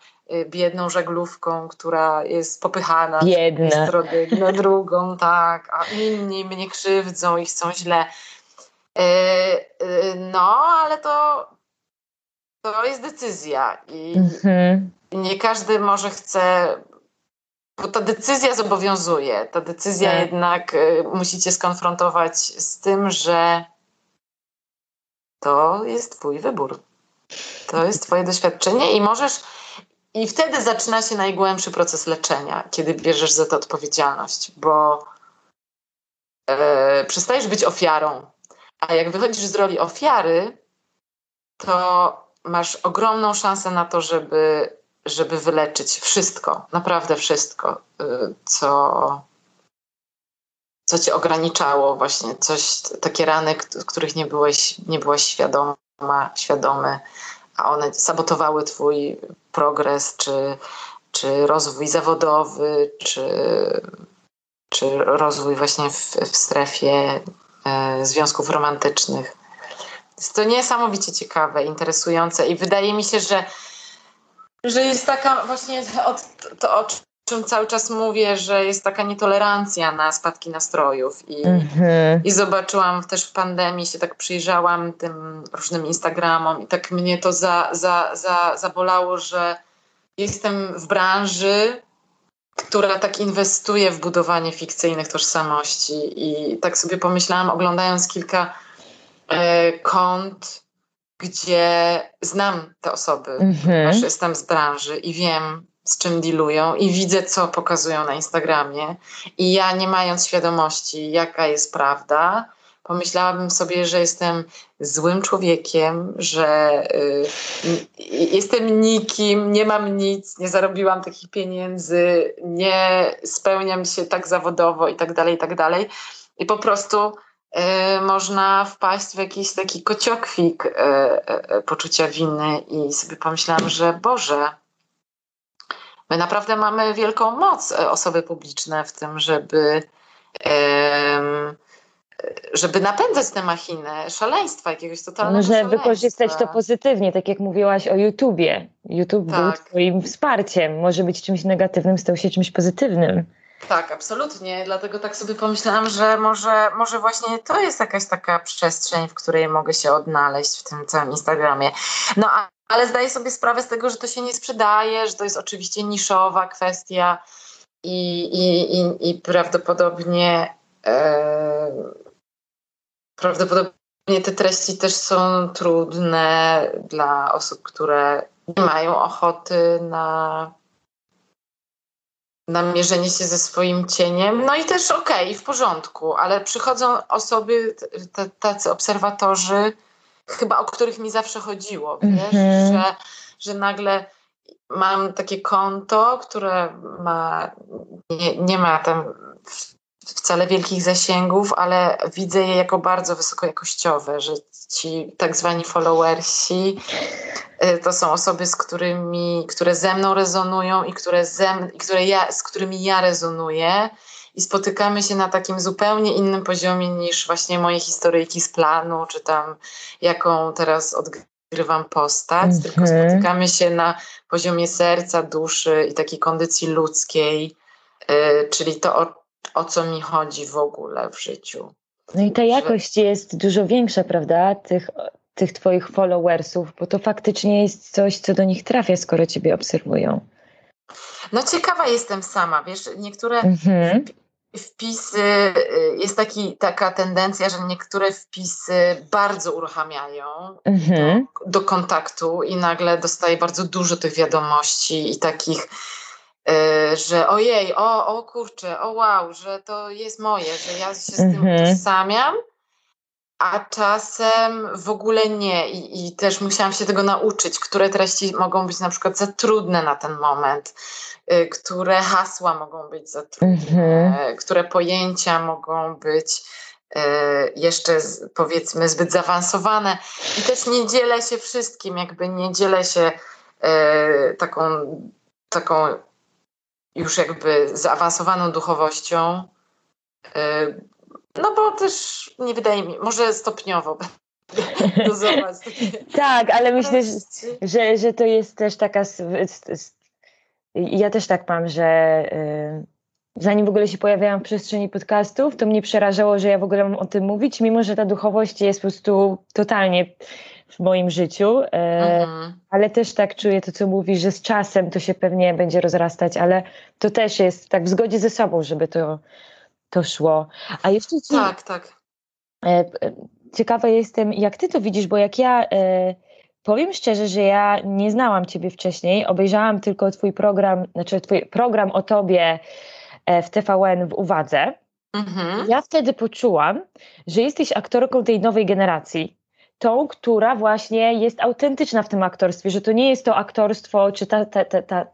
biedną żaglówką, która jest popychana Biedna. z strony na drugą, tak, a inni mnie krzywdzą i chcą źle. Y, y, no, ale to, to jest decyzja i mhm. nie każdy może chce, bo ta decyzja zobowiązuje. Ta decyzja tak. jednak musicie skonfrontować z tym, że to jest twój wybór. To jest twoje doświadczenie i możesz i wtedy zaczyna się najgłębszy proces leczenia, kiedy bierzesz za to odpowiedzialność, bo e, przestajesz być ofiarą. A jak wychodzisz z roli ofiary, to masz ogromną szansę na to, żeby, żeby wyleczyć wszystko, naprawdę wszystko, e, co, co cię ograniczało, właśnie coś, takie rany, których nie byłeś, nie byłaś świadoma, świadomy, a one sabotowały twój progres, czy, czy rozwój zawodowy, czy, czy rozwój właśnie w, w strefie e, związków romantycznych. Jest to niesamowicie ciekawe, interesujące i wydaje mi się, że, że jest taka właśnie od, to, o czym cały czas mówię, że jest taka nietolerancja na spadki nastrojów i, mm-hmm. i zobaczyłam też w pandemii, się tak przyjrzałam tym różnym Instagramom i tak mnie to za, za, za, zabolało, że jestem w branży, która tak inwestuje w budowanie fikcyjnych tożsamości i tak sobie pomyślałam, oglądając kilka e, kont, gdzie znam te osoby, mm-hmm. ponieważ jestem z branży i wiem, z czym dealują i widzę, co pokazują na Instagramie. I ja, nie mając świadomości, jaka jest prawda, pomyślałabym sobie, że jestem złym człowiekiem, że y, jestem nikim, nie mam nic, nie zarobiłam takich pieniędzy, nie spełniam się tak zawodowo i tak dalej, i tak dalej. I po prostu y, można wpaść w jakiś taki kociokwik y, y, y poczucia winy i sobie pomyślałam, że Boże, My naprawdę mamy wielką moc, e, osoby publiczne, w tym, żeby, żeby napędzać tę machinę szaleństwa, jakiegoś totalnego Można wykorzystać to pozytywnie, tak jak mówiłaś o YouTubie. YouTube tak. był twoim wsparciem, może być czymś negatywnym, stał się czymś pozytywnym. Tak, absolutnie. Dlatego tak sobie pomyślałam, że może, może właśnie to jest jakaś taka przestrzeń, w której mogę się odnaleźć w tym całym Instagramie. No a ale zdaję sobie sprawę z tego, że to się nie sprzedaje, że to jest oczywiście niszowa kwestia i, i, i, i prawdopodobnie e, prawdopodobnie te treści też są trudne dla osób, które nie mają ochoty na, na mierzenie się ze swoim cieniem. No i też okej, okay, w porządku, ale przychodzą osoby, tacy obserwatorzy, chyba o których mi zawsze chodziło, wiesz, mm -hmm. że, że nagle mam takie konto, które ma, nie, nie ma tam wcale wielkich zasięgów, ale widzę je jako bardzo wysokojakościowe, że ci tak zwani followersi y, to są osoby, z którymi, które ze mną rezonują i które, ze, które ja, z którymi ja rezonuję i spotykamy się na takim zupełnie innym poziomie niż właśnie moje historyjki z planu, czy tam jaką teraz odgrywam postać, mm -hmm. tylko spotykamy się na poziomie serca, duszy i takiej kondycji ludzkiej, yy, czyli to, o, o co mi chodzi w ogóle w życiu. No i ta jakość jest dużo większa, prawda, tych, tych twoich followersów, bo to faktycznie jest coś, co do nich trafia, skoro ciebie obserwują. No ciekawa jestem sama, wiesz, niektóre mhm. Wpisy, y, jest taki, taka tendencja, że niektóre wpisy bardzo uruchamiają mhm. do, do kontaktu i nagle dostaję bardzo dużo tych wiadomości i takich Y, że ojej, o, o kurczę, o wow, że to jest moje, że ja się z tym mhm. utożsamiam, a czasem w ogóle nie. I, I, też musiałam się tego nauczyć, które treści mogą być na przykład za trudne na ten moment, y, które hasła mogą być za trudne, mhm. które pojęcia mogą być y, jeszcze powiedzmy zbyt zaawansowane. I też nie dzielę się wszystkim, jakby nie dzielę się taką, taką już jakby zaawansowaną duchowością. Y, no bo też nie wydaje mi, może stopniowo tak, ale myślę, że, że to jest też taka. Ja też tak mam, że y, zanim w ogóle się pojawiałam w przestrzeni podcastów, to mnie przerażało, że ja w ogóle mam o tym mówić, mimo że ta duchowość jest po prostu totalnie w moim życiu, e, mhm. ale też tak czuję to, co mówisz, że z czasem to się pewnie będzie rozrastać, ale to też jest tak w zgodzie ze sobą, żeby to, to szło. A jeszcze ci, tak, tak. E, ciekawa jestem, jak ty to widzisz, bo jak ja e, powiem szczerze, że ja nie znałam ciebie wcześniej, obejrzałam tylko twój program, znaczy twój program o tobie w TVN w Uwadze. Mhm. Ja wtedy poczułam, że jesteś aktorką tej nowej generacji, tą, która właśnie jest autentyczna w tym aktorstwie, że to nie jest to aktorstwo, czy ta, ta, ta, ta,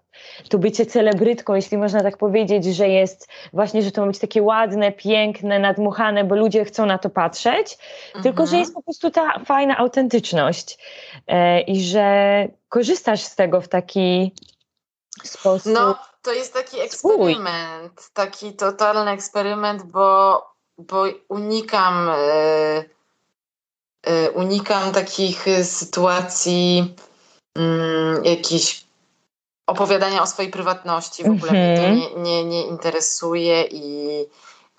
to bycie celebrytką, jeśli można tak powiedzieć, że jest właśnie, że to ma być takie ładne, piękne, nadmuchane, bo ludzie chcą na to patrzeć, mhm. tylko że jest po prostu ta fajna autentyczność e, i że korzystasz z tego w taki sposób. No, to jest taki eksperyment, swój. taki totalny eksperyment, bo, bo unikam. E, unikam takich y, sytuacji um, jakichś opowiadania o swojej prywatności. W ogóle mm -hmm. mnie to mhm. nie, nie, nie interesuje i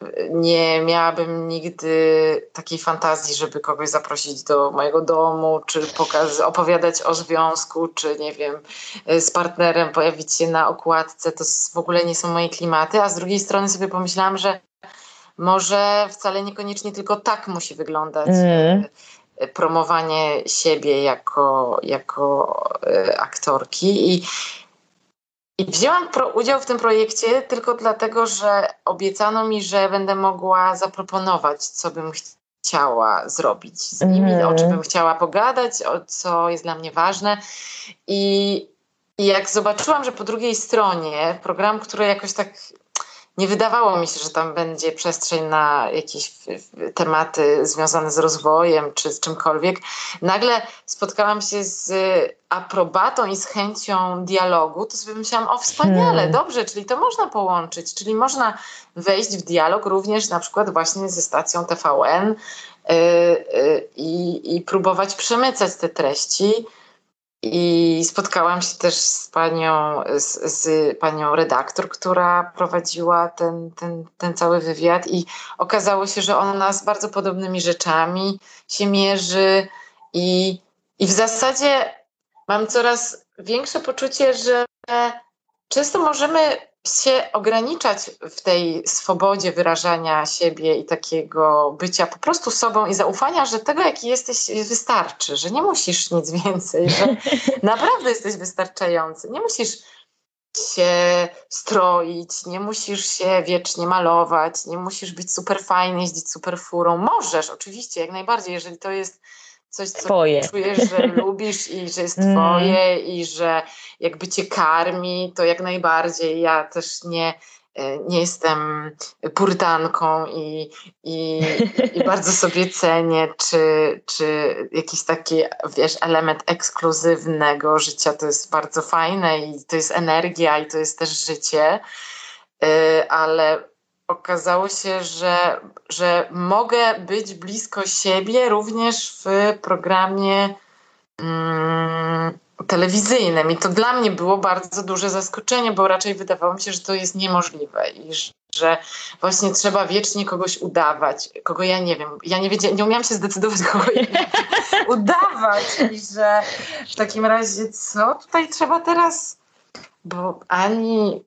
y, nie miałabym nigdy takiej fantazji, żeby kogoś zaprosić do mojego domu, czy pokaz- opowiadać o związku, czy nie wiem, z partnerem pojawić się na okładce. To w ogóle nie są moje klimaty. A z drugiej strony sobie pomyślałam, że może wcale niekoniecznie tylko tak musi wyglądać mm. Promowanie siebie jako, jako e, aktorki. I, i wzięłam pro, udział w tym projekcie tylko dlatego, że obiecano mi, że będę mogła zaproponować, co bym chciała zrobić z nimi, mm. o czym bym chciała pogadać, o co jest dla mnie ważne. I, I jak zobaczyłam, że po drugiej stronie program, który jakoś tak nie wydawało mi się, że tam będzie przestrzeń na jakieś tematy związane z rozwojem czy z czymkolwiek. Nagle spotkałam się z aprobatą i z chęcią dialogu, to sobie myślałam, o wspaniale, hmm. dobrze, czyli to można połączyć, czyli można wejść w dialog również na przykład właśnie ze stacją TVN yy, i, i próbować przemycać te treści i spotkałam się też z panią, z, z, panią redaktor, która prowadziła ten, ten, ten cały wywiad, i okazało się, że ona z bardzo podobnymi rzeczami się mierzy, i, i w zasadzie mam coraz większe poczucie, że często możemy się ograniczać w tej swobodzie wyrażania siebie i takiego bycia po prostu sobą i zaufania, że tego, jaki jesteś, wystarczy, że nie musisz nic więcej, że naprawdę jesteś wystarczający. Nie musisz się stroić, nie musisz się wiecznie malować, nie musisz być super fajny, jeździć super furą. Możesz, oczywiście, jak najbardziej, jeżeli to jest coś, co twoje. czujesz, że lubisz i że jest mm. twoje i że jakby cię karmi, to jak najbardziej. Ja też nie, e, nie jestem purytanką i, i, i bardzo sobie cenię, czy, czy jakiś taki, wiesz, element ekskluzywnego życia to jest bardzo fajne i to jest energia i to jest też życie, e, ale okazało się, że, że mogę być blisko siebie również w programie mm, telewizyjnym. I to dla mnie było bardzo duże zaskoczenie, bo raczej wydawało mi się, że to jest niemożliwe i że właśnie trzeba wiecznie kogoś udawać, kogo ja nie wiem. Ja nie, wiedzia- nie umiałam się zdecydować, kogo ja udawać i że w takim razie co tutaj trzeba teraz, bo ani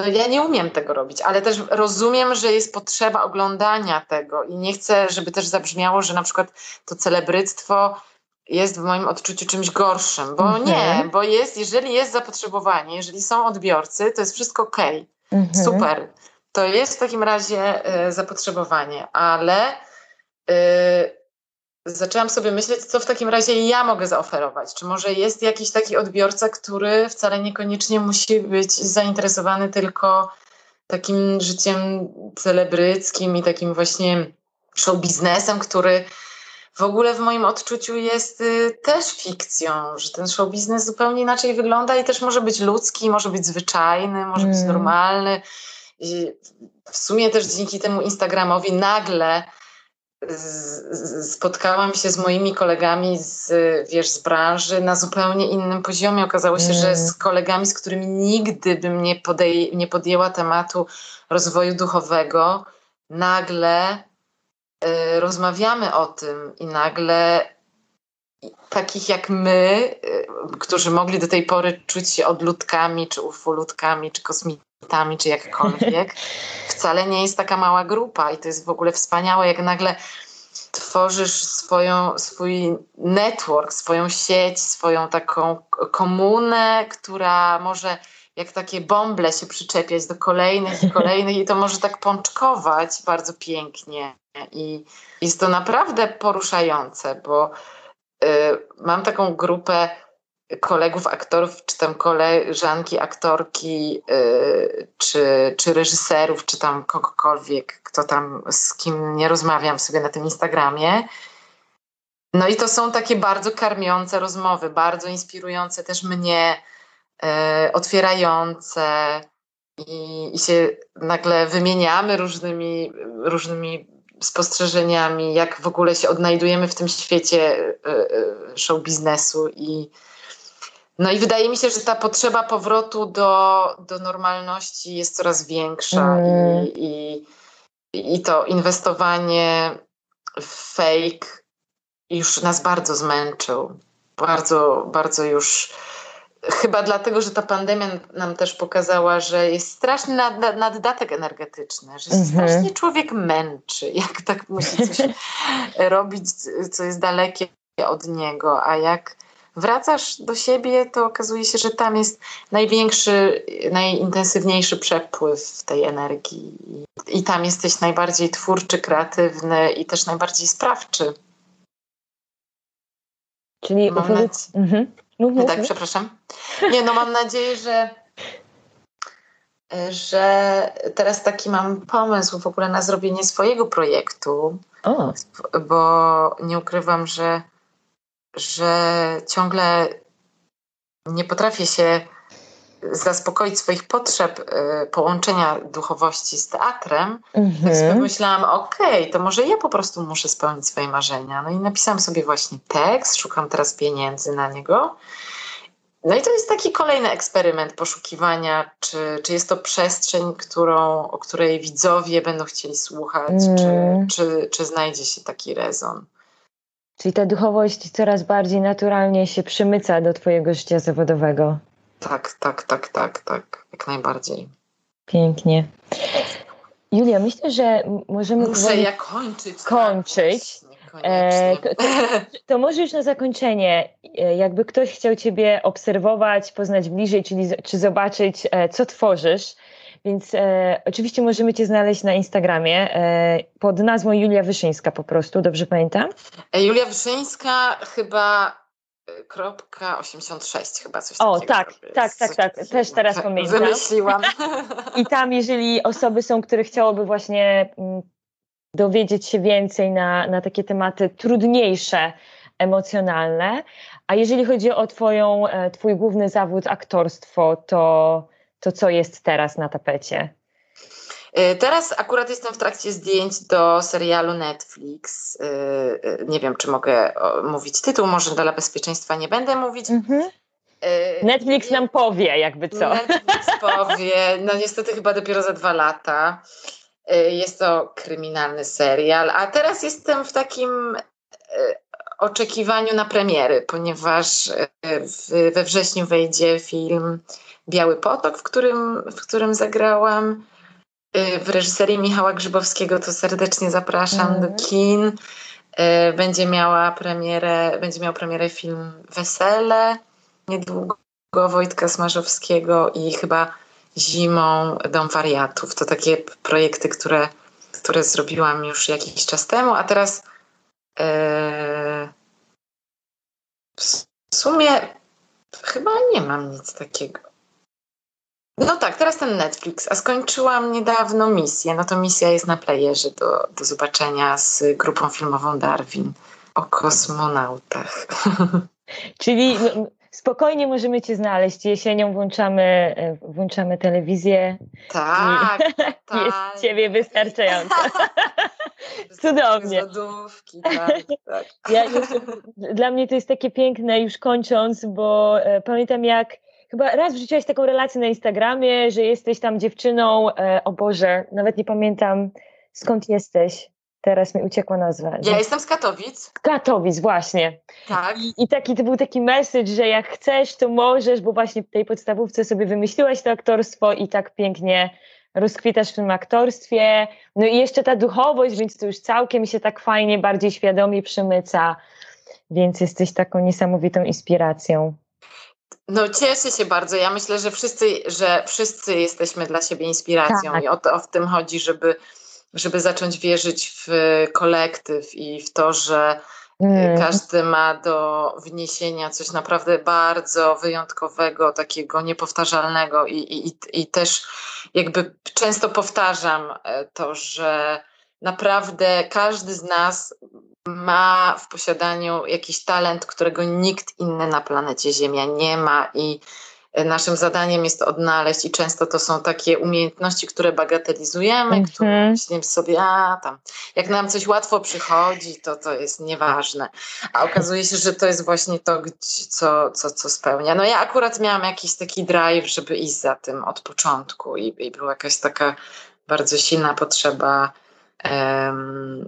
no ja nie umiem tego robić, ale też rozumiem, że jest potrzeba oglądania tego i nie chcę, żeby też zabrzmiało, że na przykład to celebryctwo jest w moim odczuciu czymś gorszym, bo nie, mhm. bo jest, jeżeli jest zapotrzebowanie, jeżeli są odbiorcy, to jest wszystko ok, mhm. super. To jest w takim razie y, zapotrzebowanie, ale y, zaczęłam sobie myśleć, co w takim razie ja mogę zaoferować. Czy może jest jakiś taki odbiorca, który wcale niekoniecznie musi być zainteresowany tylko takim życiem celebryckim i takim właśnie show biznesem, który w ogóle w moim odczuciu jest y, też fikcją, że ten show biznes zupełnie inaczej wygląda i też może być ludzki, może być zwyczajny, może mm. być normalny. I w sumie też dzięki temu Instagramowi nagle spotkałam się z moimi kolegami z, wiesz, z branży na zupełnie innym poziomie. Okazało się, mm. że z kolegami, z którymi nigdy bym nie, podej- nie podjęła tematu rozwoju duchowego, nagle y, rozmawiamy o tym i nagle takich jak my, y, którzy mogli do tej pory czuć się odludkami, czy ufolutkami, czy kosmitami, czy jakkolwiek, wcale nie jest taka mała grupa i to jest w ogóle wspaniałe, jak nagle tworzysz swoją, swój network, swoją sieć, swoją taką komunę, która może jak takie bąble się przyczepiać do kolejnych i kolejnych i to może tak pączkować bardzo pięknie. I jest to naprawdę poruszające, bo y, mam taką grupę kolegów aktorów, czy tam koleżanki aktorki, yy, czy, czy reżyserów, czy tam kogokolwiek, kto tam z kim nie rozmawiam sobie na tym Instagramie. No i to są takie bardzo karmiące rozmowy, bardzo inspirujące też mnie, yy, otwierające i, i się nagle wymieniamy różnymi, różnymi spostrzeżeniami, jak w ogóle się odnajdujemy w tym świecie yy, show biznesu i no i wydaje mi się, że ta potrzeba powrotu do, do normalności jest coraz większa mm. i, i, i to inwestowanie w fake już nas bardzo zmęczył. Bardzo, bardzo już. Chyba dlatego, że ta pandemia nam też pokazała, że jest straszny nad, naddatek energetyczny, że mm -hmm. strasznie człowiek męczy, jak tak musi coś robić, co jest dalekie od niego, a jak wracasz do siebie, to okazuje się, że tam jest największy, najintensywniejszy przepływ tej energii. I tam jesteś najbardziej twórczy, kreatywny i też najbardziej sprawczy. Czyli mam nadzieję... mhm. tak, przepraszam. Nie, no mam nadzieję, że że teraz taki mam pomysł w ogóle na zrobienie swojego projektu, o. bo nie ukrywam, że że ciągle nie potrafię się zaspokoić swoich potrzeb y, połączenia duchowości z teatrem, mm-hmm. więc pomyślałam, okej, okay, to może ja po prostu muszę spełnić swoje marzenia. No i napisałam sobie właśnie tekst, szukam teraz pieniędzy na niego. No i to jest taki kolejny eksperyment poszukiwania, czy, czy jest to przestrzeń, którą, o której widzowie będą chcieli słuchać, mm. czy, czy, czy znajdzie się taki rezon. Czyli ta duchowość coraz bardziej naturalnie się przymyca do Twojego życia zawodowego. Tak, tak, tak, tak, tak, jak najbardziej. Pięknie. Julia, myślę, że możemy. Muszę powoli... ja kończyć. Tak, kończyć. Tak, e, to, to, może już na zakończenie, e, jakby ktoś chciał Ciebie obserwować, poznać bliżej, czyli czy zobaczyć, e, co tworzysz, Więc e, oczywiście możemy Cię znaleźć na Instagramie e, pod nazwą Julia Wyszyńska po prostu, dobrze pamiętam? E, Julia Wyszyńska chyba e, kropka 86 chyba coś o, takiego. tak, tak, tak, tak, też teraz pamiętam. Wymyśliłam. I tam, jeżeli osoby są, które chciałyby właśnie mm, dowiedzieć się więcej na, na takie tematy trudniejsze, emocjonalne, a jeżeli chodzi o twoją, e, twój główny zawód aktorstwo, to, to co jest teraz na tapecie? E, teraz akurat jestem w trakcie zdjęć do serialu Netflix. E, nie wiem, czy mogę mówić tytuł, może dla bezpieczeństwa nie będę mówić. Mhm. Netflix nam powie, jakby co. Netflix powie, no niestety chyba dopiero za dwa lata. Jest to kryminalny serial, a teraz jestem w takim oczekiwaniu na premiery, ponieważ e, we wrześniu wejdzie film Biały Potok, w którym, w którym zagrałam. E, w reżyserii Michała Grzybowskiego to serdecznie zapraszam mm. do mhm. kin. E, będzie miała premierę, będzie miał premierę film Wesele niedługo Wojtka Smarzowskiego i chyba zimą Dom Wariatów. To takie projekty, które, które zrobiłam już jakiś czas temu, a teraz Eee, w sumie chyba nie mam nic takiego. No tak, teraz ten Netflix, a skończyłam niedawno misję. No to misja jest na playerze do, do zobaczenia z grupą filmową Darwin o kosmonautach. Czyli no, spokojnie możemy Cię znaleźć. Jesienią włączamy, e, włączamy telewizję. Tak, tak. Jest Ciebie wystarczająco. Cudownie. Lodówki, tak, tak. Ja dla mnie to jest takie piękne, już kończąc, bo e, pamiętam jak chyba raz wrzuciłaś taką relację na Instagramie, że jesteś tam dziewczyną, e, o Boże, nawet nie pamiętam skąd jesteś. Teraz mi uciekła nazwa. Ja jestem z Katowic. Katowic, właśnie. Tak. I, I, taki to był taki message, że jak chcesz, to możesz, bo właśnie w tej podstawówce sobie wymyśliłaś to aktorstwo i tak pięknie rozkwitasz w tym aktorstwie. No i jeszcze ta duchowość, więc to już całkiem się tak fajnie, bardziej świadomie przemyca. Więc jesteś taką niesamowitą inspiracją. No cieszę się bardzo. Ja myślę, że wszyscy, że wszyscy jesteśmy dla siebie inspiracją tak. i o to o w tym chodzi, żeby, żeby zacząć wierzyć w kolektyw i w to, że Mm. Każdy ma do wniesienia coś naprawdę bardzo wyjątkowego, takiego niepowtarzalnego i, i, i też jakby często powtarzam e, to, że naprawdę każdy z nas ma w posiadaniu jakiś talent, którego nikt inny na planecie Ziemia nie ma i naszym zadaniem jest odnaleźć i często to są takie umiejętności, które bagatelizujemy, mm -hmm. które myślimy sobie, a tam, jak nam coś łatwo przychodzi, to to jest nieważne. A okazuje się, że to jest właśnie to, co, co, co spełnia. No ja akurat miałam jakiś taki drive, żeby iść za tym od początku i, i była jakaś taka bardzo silna potrzeba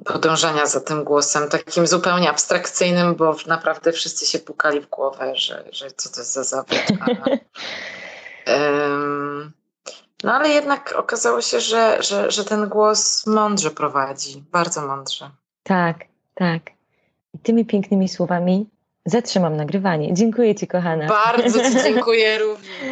podążania za tym głosem, takim zupełnie abstrakcyjnym, bo naprawdę wszyscy się pukali w głowę, że, że co to jest za zawód. no ale jednak okazało się, że, że, że ten głos mądrze prowadzi, bardzo mądrze. Tak, tak. I tymi pięknymi słowami zatrzymam nagrywanie. Dziękuję Ci, kochana. Bardzo Ci dziękuję również.